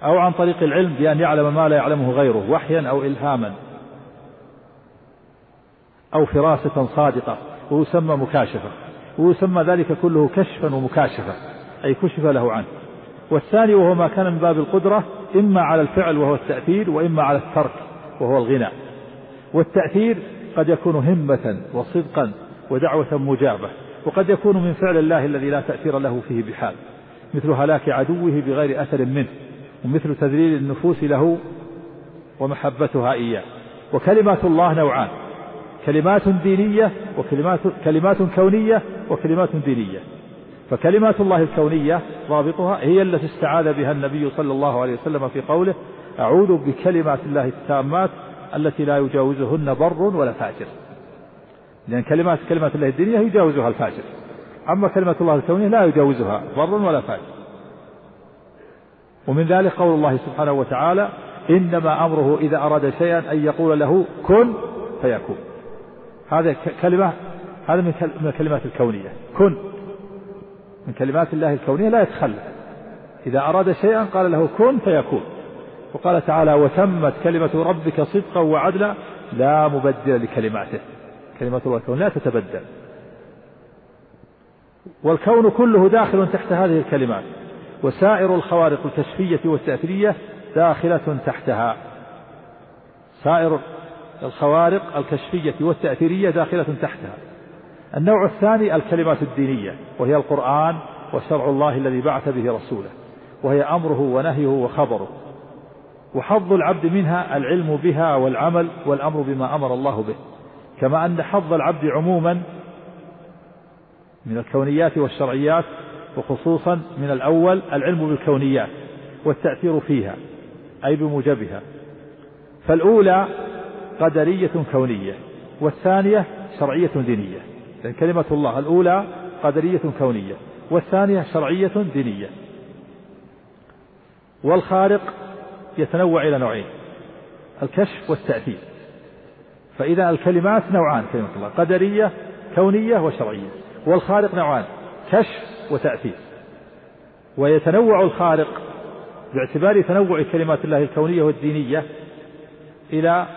أو عن طريق العلم بأن يعلم ما لا يعلمه غيره وحيا أو إلهاما. أو فراسة صادقة ويسمى مكاشفة ويسمى ذلك كله كشفا ومكاشفة أي كشف له عنه. والثاني وهو ما كان من باب القدرة إما على الفعل وهو التأثير وإما على الترك وهو الغنى والتأثير قد يكون همة وصدقا ودعوة مجابة وقد يكون من فعل الله الذي لا تأثير له فيه بحال مثل هلاك عدوه بغير أثر منه ومثل تذليل النفوس له ومحبتها إياه. وكلمات الله نوعان كلمات دينية وكلمات كلمات كونية وكلمات دينية. فكلمات الله الكونية ضابطها هي التي استعاذ بها النبي صلى الله عليه وسلم في قوله أعوذ بكلمات الله التامات التي لا يجاوزهن بر ولا فاجر. لأن كلمات كلمات الله الدينية يجاوزها الفاجر. أما كلمة الله الكونية لا يجاوزها بر ولا فاجر. ومن ذلك قول الله سبحانه وتعالى إنما أمره إذا أراد شيئا أن يقول له كن فيكون. هذا كلمة هذا من الكلمات الكونية. كن. من كلمات الله الكونية لا يتخلف. إذا أراد شيئا قال له كن فيكون. وقال تعالى وتمت كلمة ربك صدقا وعدلا. لا مبدل لكلماته. كلمة الله الكون لا تتبدل. والكون كله داخل تحت هذه الكلمات. وسائر الخوارق الكشفية والتأثيرية داخلة تحتها. سائر الخوارق الكشفية والتأثيرية داخلة تحتها. النوع الثاني الكلمات الدينية وهي القرآن وشرع الله الذي بعث به رسوله وهي أمره ونهيه وخبره. وحظ العبد منها العلم بها والعمل والأمر بما أمر الله به. كما أن حظ العبد عموما من الكونيات والشرعيات وخصوصا من الأول العلم بالكونيات والتأثير فيها أي بموجبها. فالأولى قدرية كونية والثانية شرعية دينية. لأن كلمة الله الأولى قدرية كونية والثانية شرعية دينية. والخارق يتنوع إلى نوعين الكشف والتأثير. فإذا الكلمات نوعان كلمة الله قدرية كونية وشرعية. والخارق نوعان كشف وتأثير. ويتنوع الخارق باعتبار تنوع كلمات الله الكونية والدينية إلى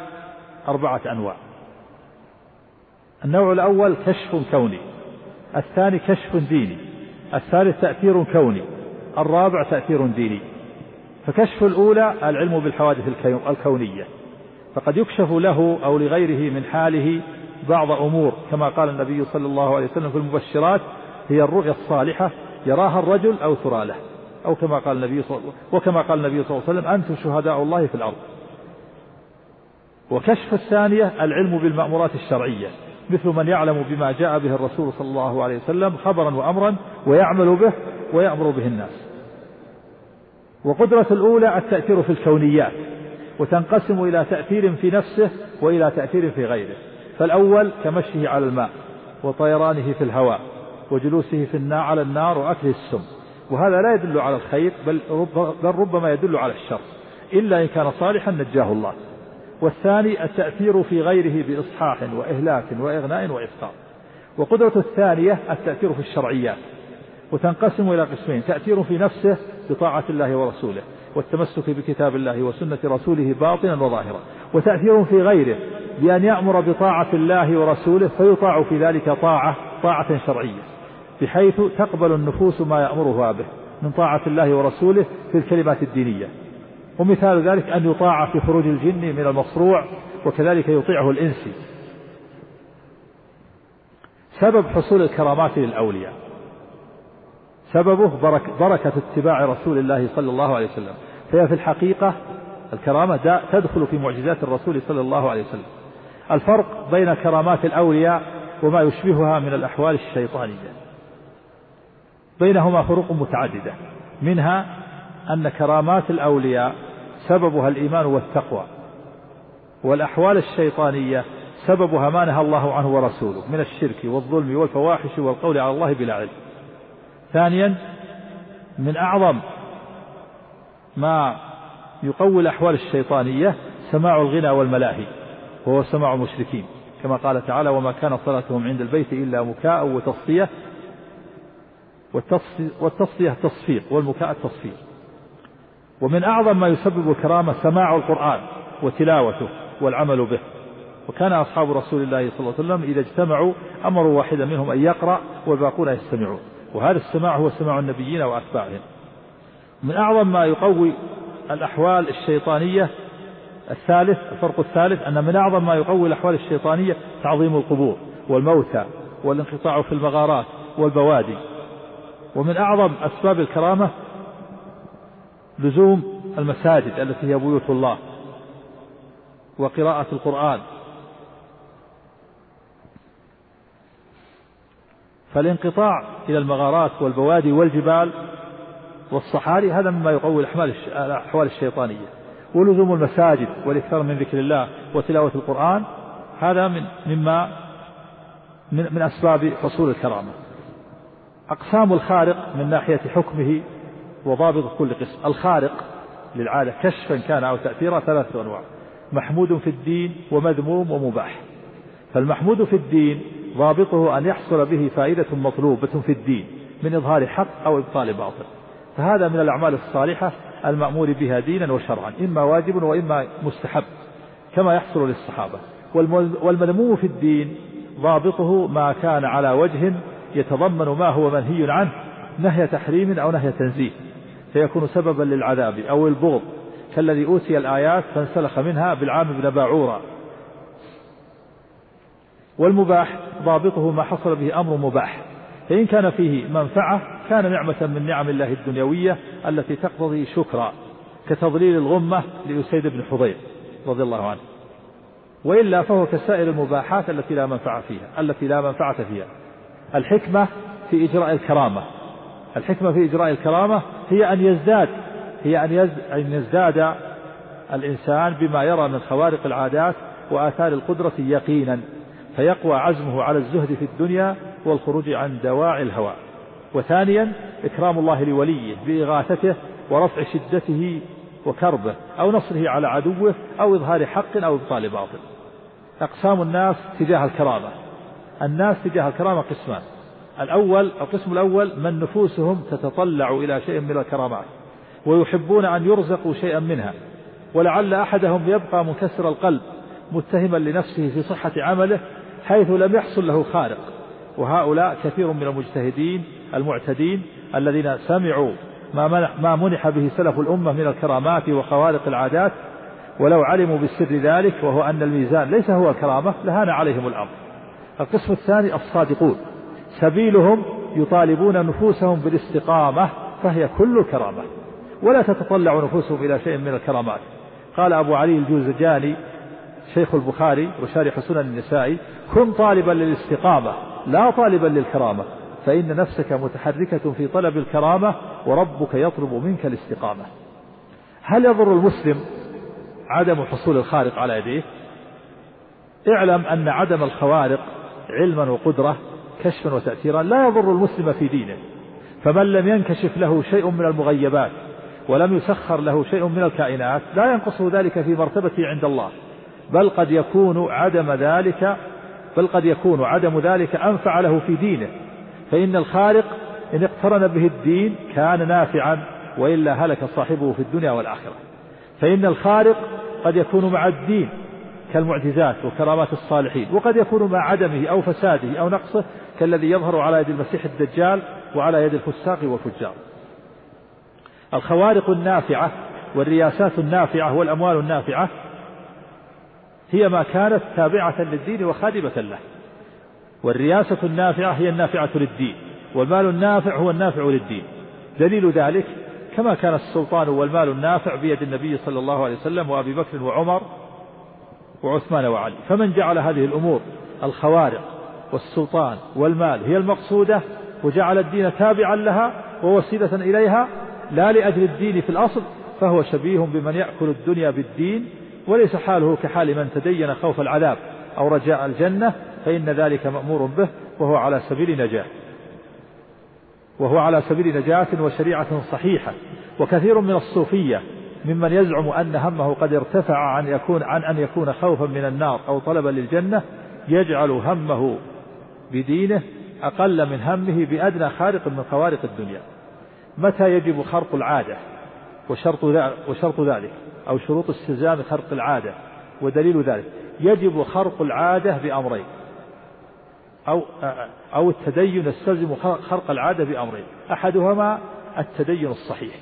أربعة أنواع. النوع الأول كشف كوني الثاني كشف ديني الثالث تأثير كوني الرابع تأثير ديني. فكشف الأولى العلم بالحوادث الكونية. فقد يكشف له أو لغيره من حاله بعض أمور كما قال النبي صلى الله عليه وسلم في المبشرات هي الرؤيا الصالحة يراها الرجل أو ترى له. أو كما قال النبي صلى وكما قال النبي صلى الله عليه وسلم أنتم شهداء الله في الأرض. وكشف الثانية العلم بالمأمورات الشرعية مثل من يعلم بما جاء به الرسول صلى الله عليه وسلم خبرا وأمرا ويعمل به ويأمر به الناس. وقدرة الأولى التأثير في الكونيات وتنقسم إلى تأثير في نفسه وإلى تأثير في غيره. فالأول كمشيه على الماء وطيرانه في الهواء وجلوسه في النار على النار وأكله السم. وهذا لا يدل على الخير بل, رب بل ربما يدل على الشر. إلا إن كان صالحا نجاه الله. والثاني التأثير في غيره بإصحاح وإهلاك وإغناء وإفطار. وقدرة الثانية التأثير في الشرعيات وتنقسم إلى قسمين تأثير في نفسه بطاعة الله ورسوله والتمسك بكتاب الله وسنة رسوله باطنا وظاهرا وتأثير في غيره بأن يأمر بطاعة الله ورسوله فيطاع في ذلك طاعة طاعة شرعية بحيث تقبل النفوس ما يأمرها به من طاعة الله ورسوله في الكلمات الدينية. ومثال ذلك أن يطاع في خروج الجن من المصروع وكذلك يطيعه الإنسي سبب حصول الكرامات للأولياء. سببه برك بركة اتباع رسول الله صلى الله عليه وسلم. فهي في الحقيقة الكرامة تدخل في معجزات الرسول صلى الله عليه وسلم. الفرق بين كرامات الأولياء وما يشبهها من الأحوال الشيطانية. بينهما فروق متعددة. منها أن كرامات الأولياء سببها الإيمان والتقوى. والأحوال الشيطانية سببها ما نهى الله عنه ورسوله من الشرك والظلم والفواحش والقول على الله بلا علم. ثانيا من أعظم ما يقوي الأحوال الشيطانية سماع الغنى والملاهي وهو سماع المشركين. كما قال تعالى وما كان صلاتهم عند البيت إلا مكاء وتصفية والتصفية تصفيق والمكاء التصفيق. ومن أعظم ما يسبب الكرامة سماع القرآن وتلاوته والعمل به. وكان أصحاب رسول الله صلى الله عليه وسلم إذا اجتمعوا أمروا واحدا منهم أن يقرأ والباقون يستمعون. وهذا السماع هو سماع النبيين وأتباعهم. من أعظم ما يقوي الأحوال الشيطانية الثالث الفرق الثالث أن من أعظم ما يقوي الأحوال الشيطانية تعظيم القبور والموتى والانقطاع في المغارات والبوادي. ومن أعظم أسباب الكرامة لزوم المساجد التي هي بيوت الله وقراءة القرآن. فالانقطاع إلى المغارات والبوادي والجبال والصحاري هذا مما يقوي الأحوال الشيطانية. ولزوم المساجد والإكثار من ذكر الله وتلاوة القرآن هذا من مما من, من أسباب حصول الكرامة. أقسام الخارق من ناحية حكمه وضابط كل قسم. الخارق للعادة كشفا كان أو تأثيرا ثلاثة أنواع. محمود في الدين ومذموم ومباح. فالمحمود في الدين ضابطه أن يحصل به فائدة مطلوبة في الدين من إظهار حق أو إبطال باطل. فهذا من الأعمال الصالحة المأمور بها دينا وشرعا إما واجب وإما مستحب كما يحصل للصحابة. والمذموم في الدين ضابطه ما كان على وجه يتضمن ما هو منهي عنه نهي تحريم أو نهي تنزيه. فيكون سببا للعذاب أو البغض. كالذي أوتي الآيات فانسلخ منها بالعام بن باعورا والمباح ضابطه ما حصل به أمر مباح. فإن كان فيه منفعة كان نعمة من نعم الله الدنيوية التي تقتضي شكرا كتضليل الغمة لأسيد بن حضير رضي الله عنه. وإلا فهو كسائر المباحات التي لا منفعة فيها التي لا منفعة فيها. الحكمة في إجراء الكرامة. الحكمة في إجراء الكرامة هي أن يزداد هي أن أن يزداد الإنسان بما يرى من خوارق العادات وآثار القدرة يقينا فيقوى عزمه على الزهد في الدنيا والخروج عن دواعي الهوى. وثانيا إكرام الله لوليه بإغاثته ورفع شدته وكربه أو نصره على عدوه أو إظهار حق أو إبطال باطل. أقسام الناس تجاه الكرامة. الناس تجاه الكرامة قسمان. الأول القسم الأول من نفوسهم تتطلع إلى شيء من الكرامات ويحبون أن يرزقوا شيئا منها ولعل أحدهم يبقى منكسر القلب متهما لنفسه في صحة عمله حيث لم يحصل له خارق وهؤلاء كثير من المجتهدين المعتدين الذين سمعوا ما منح, ما منح به سلف الأمة من الكرامات وخوارق العادات ولو علموا بسر ذلك وهو أن الميزان ليس هو الكرامة لهان عليهم الأمر. القسم الثاني الصادقون. سبيلهم يطالبون نفوسهم بالاستقامة فهي كل الكرامة. ولا تتطلع نفوسهم إلى شيء من الكرامات. قال أبو علي الجوزجاني شيخ البخاري وشارح سنن النسائي كن طالبا للاستقامة لا طالبا للكرامة فإن نفسك متحركة في طلب الكرامة وربك يطلب منك الاستقامة. هل يضر المسلم عدم حصول الخارق على يديه؟ اعلم أن عدم الخوارق علما وقدرة كشفا وتأثيرا لا يضر المسلم في دينه فمن لم ينكشف له شيء من المغيبات ولم يسخر له شيء من الكائنات لا ينقصه ذلك في مرتبته عند الله بل قد يكون عدم ذلك بل قد يكون عدم ذلك أنفع له في دينه فإن الخالق إن اقترن به الدين كان نافعا وإلا هلك صاحبه في الدنيا والآخرة فإن الخارق قد يكون مع الدين كالمعجزات وكرامات الصالحين وقد يكون مع عدمه أو فساده أو نقصه كالذي يظهر على يد المسيح الدجال وعلى يد الفساق والفجار. الخوارق النافعة والرياسات النافعة والأموال النافعة هي ما كانت تابعة للدين وخادمة له. والرياسة النافعة هي النافعة للدين والمال النافع هو النافع للدين. دليل ذلك كما كان السلطان والمال النافع بيد النبي صلى الله عليه وسلم وأبي بكر وعمر وعثمان وعلي. فمن جعل هذه الأمور الخوارق والسلطان والمال هي المقصودة وجعل الدين تابعا لها ووسيلة إليها لا لأجل الدين في الأصل فهو شبيه بمن يأكل الدنيا بالدين وليس حاله كحال من تدين خوف العذاب أو رجاء الجنة فإن ذلك مأمور به وهو على سبيل نجاة. وهو على سبيل نجاة وشريعة صحيحة وكثير من الصوفية ممن يزعم أن همه قد ارتفع عن يكون عن أن يكون خوفا من النار أو طلبا للجنة يجعل همه بدينه أقل من همه بأدنى خارق من خوارق الدنيا. متى يجب خرق العادة وشرط, وشرط ذلك؟ أو شروط استلزام خرق العادة ودليل ذلك؟ يجب خرق العادة بأمرين. أو أو التدين يستلزم خرق العادة بأمرين. أحدهما التدين الصحيح.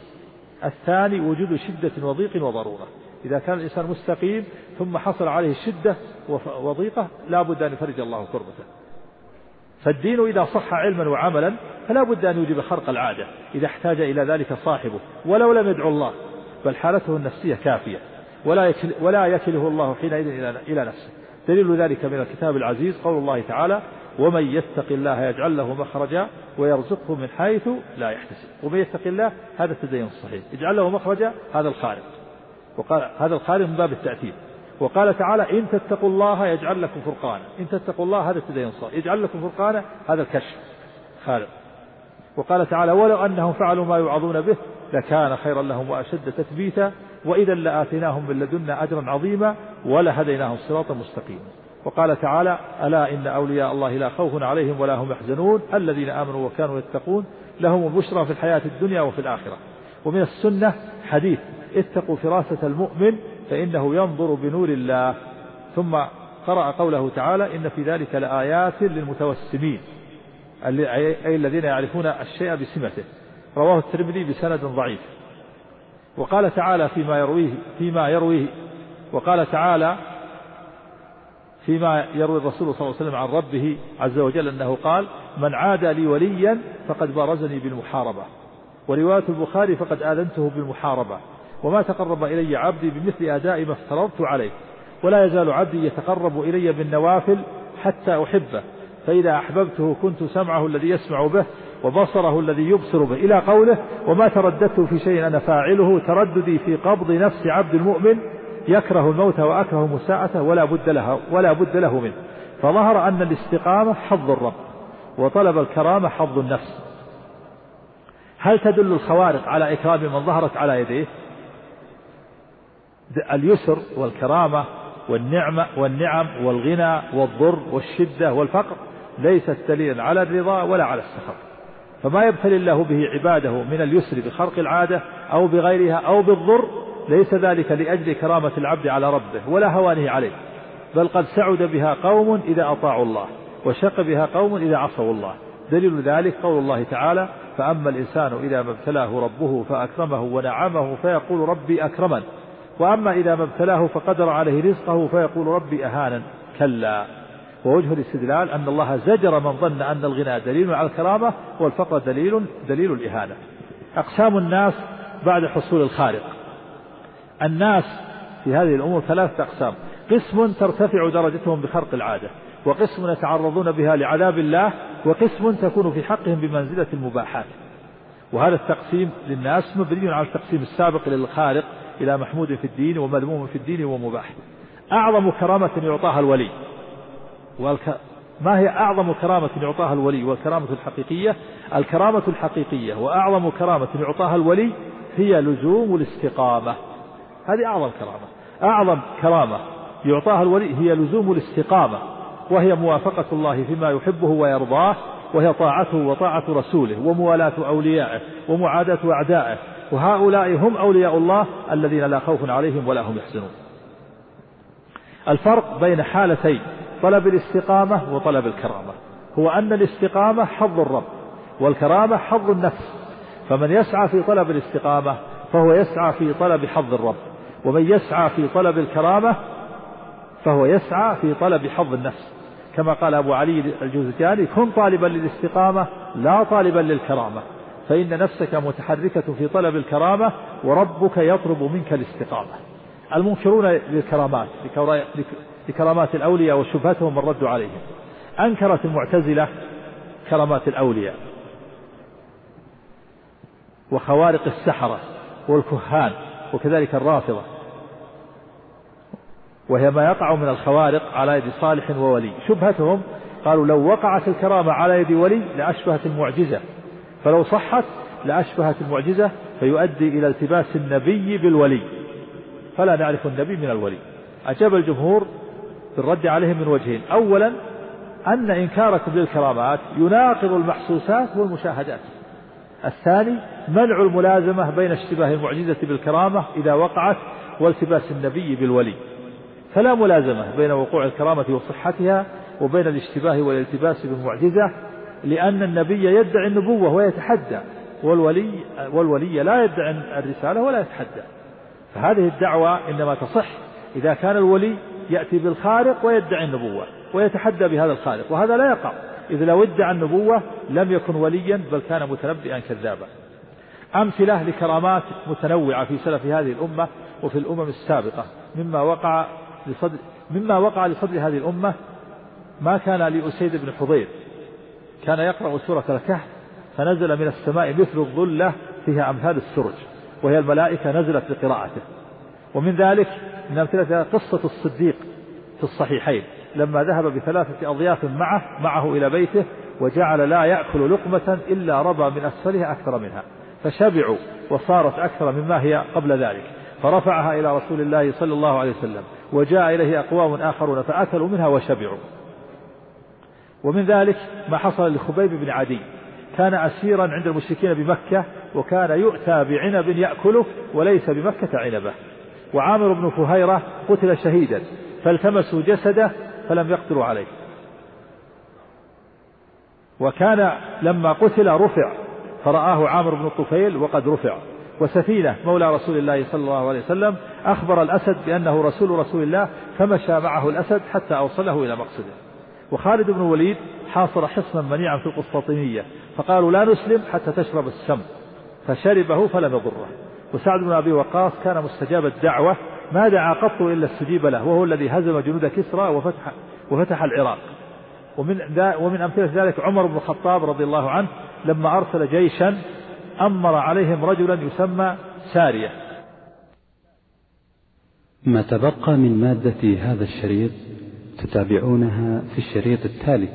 الثاني وجود شدة وضيق وضرورة. إذا كان الإنسان مستقيم ثم حصل عليه شدة وضيقة لا بد أن يفرج الله كربته. فالدين إذا صح علما وعملا فلا بد أن يوجب خرق العادة إذا احتاج إلى ذلك صاحبه ولو لم يدعو الله بل حالته النفسية كافية ولا يكل ولا يكله الله حينئذ إلى إلى نفسه. دليل ذلك من الكتاب العزيز قول الله تعالى ومن يتق الله يجعل له مخرجا ويرزقه من حيث لا يحتسب. ومن يتق الله هذا التدين الصحيح. يجعل له مخرجا هذا الخارق وقال هذا الخارق من باب التأثير. وقال تعالى إن تتقوا الله يجعل لكم فرقانا. إن تتقوا الله هذا التدين الصحيح. يجعل لكم فرقانا هذا الكشف. خارق وقال تعالى ولو أنهم فعلوا ما يوعظون به لكان خيرا لهم وأشد تثبيتا وإذا لآتيناهم من لدنا أجرا عظيما ولهديناهم صراطا مستقيما. وقال تعالى ألا إن أولياء الله لا خوف عليهم ولا هم يحزنون الذين آمنوا وكانوا يتقون لهم البشرى في الحياة الدنيا وفي الآخرة. ومن السنة حديث اتقوا فراسة المؤمن فإنه ينظر بنور الله. ثم قرأ قوله تعالى إن في ذلك لآيات للمتوسمين. أي الذين يعرفون الشيء بسمته رواه الترمذي بسند ضعيف. وقال تعالى فيما يرويه فيما يرويه. وقال تعالى فيما يروي الرسول صلى الله عليه وسلم عن ربه عز وجل أنه قال من عادى لي وليا فقد بارزني بالمحاربة. ورواية البخاري فقد آذنته بالمحاربة. وما تقرب إلي عبدي بمثل أداء ما افترضت عليه. ولا يزال عبدي يتقرب إلي بالنوافل حتى أحبه. فإذا أحببته كنت سمعه الذي يسمع به وبصره الذي يبصر به. إلى قوله وما ترددت في شيء أنا فاعله. ترددي في قبض نفس عبد المؤمن يكره الموت وأكره مساءته ولا بد لها ولا بد له منه. فظهر أن الاستقامة حظ الرب وطلب الكرامة حظ النفس. هل تدل الخوارق على إكرام من ظهرت على يديه؟ اليسر والكرامة والنعمة والنعم والغنى والضر والشدة والفقر ليست دليلا على الرضا ولا على السخط. فما يبتلي الله به عباده من اليسر بخرق العادة أو بغيرها أو بالضر ليس ذلك لأجل كرامة العبد على ربه ولا هوانه عليه بل قد سعد بها قوم إذا أطاعوا الله وشق بها قوم إذا عصوا الله. دليل ذلك قول الله تعالى فأما الإنسان إذا ما ابتلاه ربه فأكرمه ونعمه فيقول ربي أكرمن وأما إذا ما ابتلاه فقدر عليه رزقه فيقول ربي أهانا كلا. ووجه الاستدلال أن الله زجر من ظن أن الغنى دليل على الكرامة والفقر دليل دليل الإهانة. أقسام الناس بعد حصول الخارق الناس في هذه الأمور ثلاثة أقسام. قسم ترتفع درجتهم بخرق العادة وقسم يتعرضون بها لعذاب الله وقسم تكون في حقهم بمنزلة المباحات. وهذا التقسيم للناس مبني على التقسيم السابق للخارق إلى محمود في الدين ومذموم في الدين ومباح. أعظم كرامة يعطاها الولي. والك... ما هي أعظم كرامة يعطاها الولي؟ والكرامة الحقيقية؟ الكرامة الحقيقية وأعظم كرامة يعطاها الولي هي لزوم الاستقامة. هذه أعظم كرامة. أعظم كرامة يعطاها الولي هي لزوم الاستقامة وهي موافقة الله فيما يحبه ويرضاه وهي طاعته وطاعة رسوله وموالاة أوليائه ومعاداة أعدائه. وهؤلاء هم أولياء الله الذين لا خوف عليهم ولا هم يحزنون. الفرق بين حالتي طلب الاستقامة وطلب الكرامة. هو أن الاستقامة حظ الرب والكرامة حظ النفس. فمن يسعى في طلب الاستقامة فهو يسعى في طلب حظ الرب. ومن يسعى في طلب الكرامة فهو يسعى في طلب حظ النفس. كما قال أبو علي الجوزجاني كن طالبا للاستقامة لا طالبا للكرامة. فإن نفسك متحركة في طلب الكرامة وربك يطلب منك الاستقامة. المنكرون للكرامات لكرامات الأولياء وشبهتهم الرد عليهم. أنكرت المعتزلة كرامات الأولياء وخوارق السحرة والكهان. وكذلك الرافضة. وهي ما يقع من الخوارق على يد صالح وولي. شبهتهم قالوا لو وقعت الكرامة على يد ولي لأشبهت المعجزة. فلو صحت لأشبهت المعجزة فيؤدي إلى التباس النبي بالولي. فلا نعرف النبي من الولي. أجاب الجمهور بالرد عليهم من وجهين. أولا أن إنكاركم للكرامات يناقض المحسوسات والمشاهدات. الثاني منع الملازمة بين اشتباه المعجزة بالكرامة إذا وقعت والتباس النبي بالولي. فلا ملازمة بين وقوع الكرامة وصحتها وبين الاشتباه والالتباس بالمعجزة لأن النبي يدعي النبوة ويتحدى والولي والولي لا يدعي الرسالة ولا يتحدى. فهذه الدعوة إنما تصح إذا كان الولي يأتي بالخارق ويدعي النبوة ويتحدى بهذا الخالق وهذا لا يقع. إذ لو ادعى النبوة لم يكن وليا بل كان متنبئا كذابا. أمثلة لكرامات متنوعة في سلف هذه الأمة وفي الأمم السابقة. مما وقع لصدر مما وقع لصدر هذه الأمة ما كان لأسيد بن حضير. كان يقرأ سورة الكهف فنزل من السماء مثل الظلة فيها أمثال السرج وهي الملائكة نزلت لقراءته ومن ذلك من أمثلة قصة الصديق في الصحيحين. لما ذهب بثلاثة أضياف معه معه إلى بيته وجعل لا يأكل لقمة إلا ربى من أسفلها أكثر منها. فشبعوا وصارت أكثر مما هي قبل ذلك. فرفعها إلى رسول الله صلى الله عليه وسلم وجاء إليه أقوام آخرون فأكلوا منها وشبعوا. ومن ذلك ما حصل لخبيب بن عدي. كان أسيرا عند المشركين بمكة وكان يؤتى بعنب يأكله وليس بمكة عنبة. وعامر بن فهيرة قتل شهيدا فالتمسوا جسده فلم يقدروا عليه. وكان لما قتل رفع فرآه عامر بن الطفيل وقد رفع. وسفينة مولى رسول الله صلى الله عليه وسلم أخبر الأسد بأنه رسول رسول الله فمشى معه الأسد حتى أوصله إلى مقصده. وخالد بن الوليد حاصر حصنا منيعا في القسطنطينية فقالوا لا نسلم حتى تشرب السم. فشربه فلم يضره. وسعد بن أبي وقاص كان مستجاب الدعوة ما دعا قط إلا استجيب له وهو الذي هزم جنود كسرى وفتح وفتح العراق. ومن ومن أمثلة ذلك عمر بن الخطاب رضي الله عنه لما أرسل جيشا أمر عليهم رجلا يسمى سارية. ما تبقى من مادة هذا الشريط تتابعونها في الشريط التالي.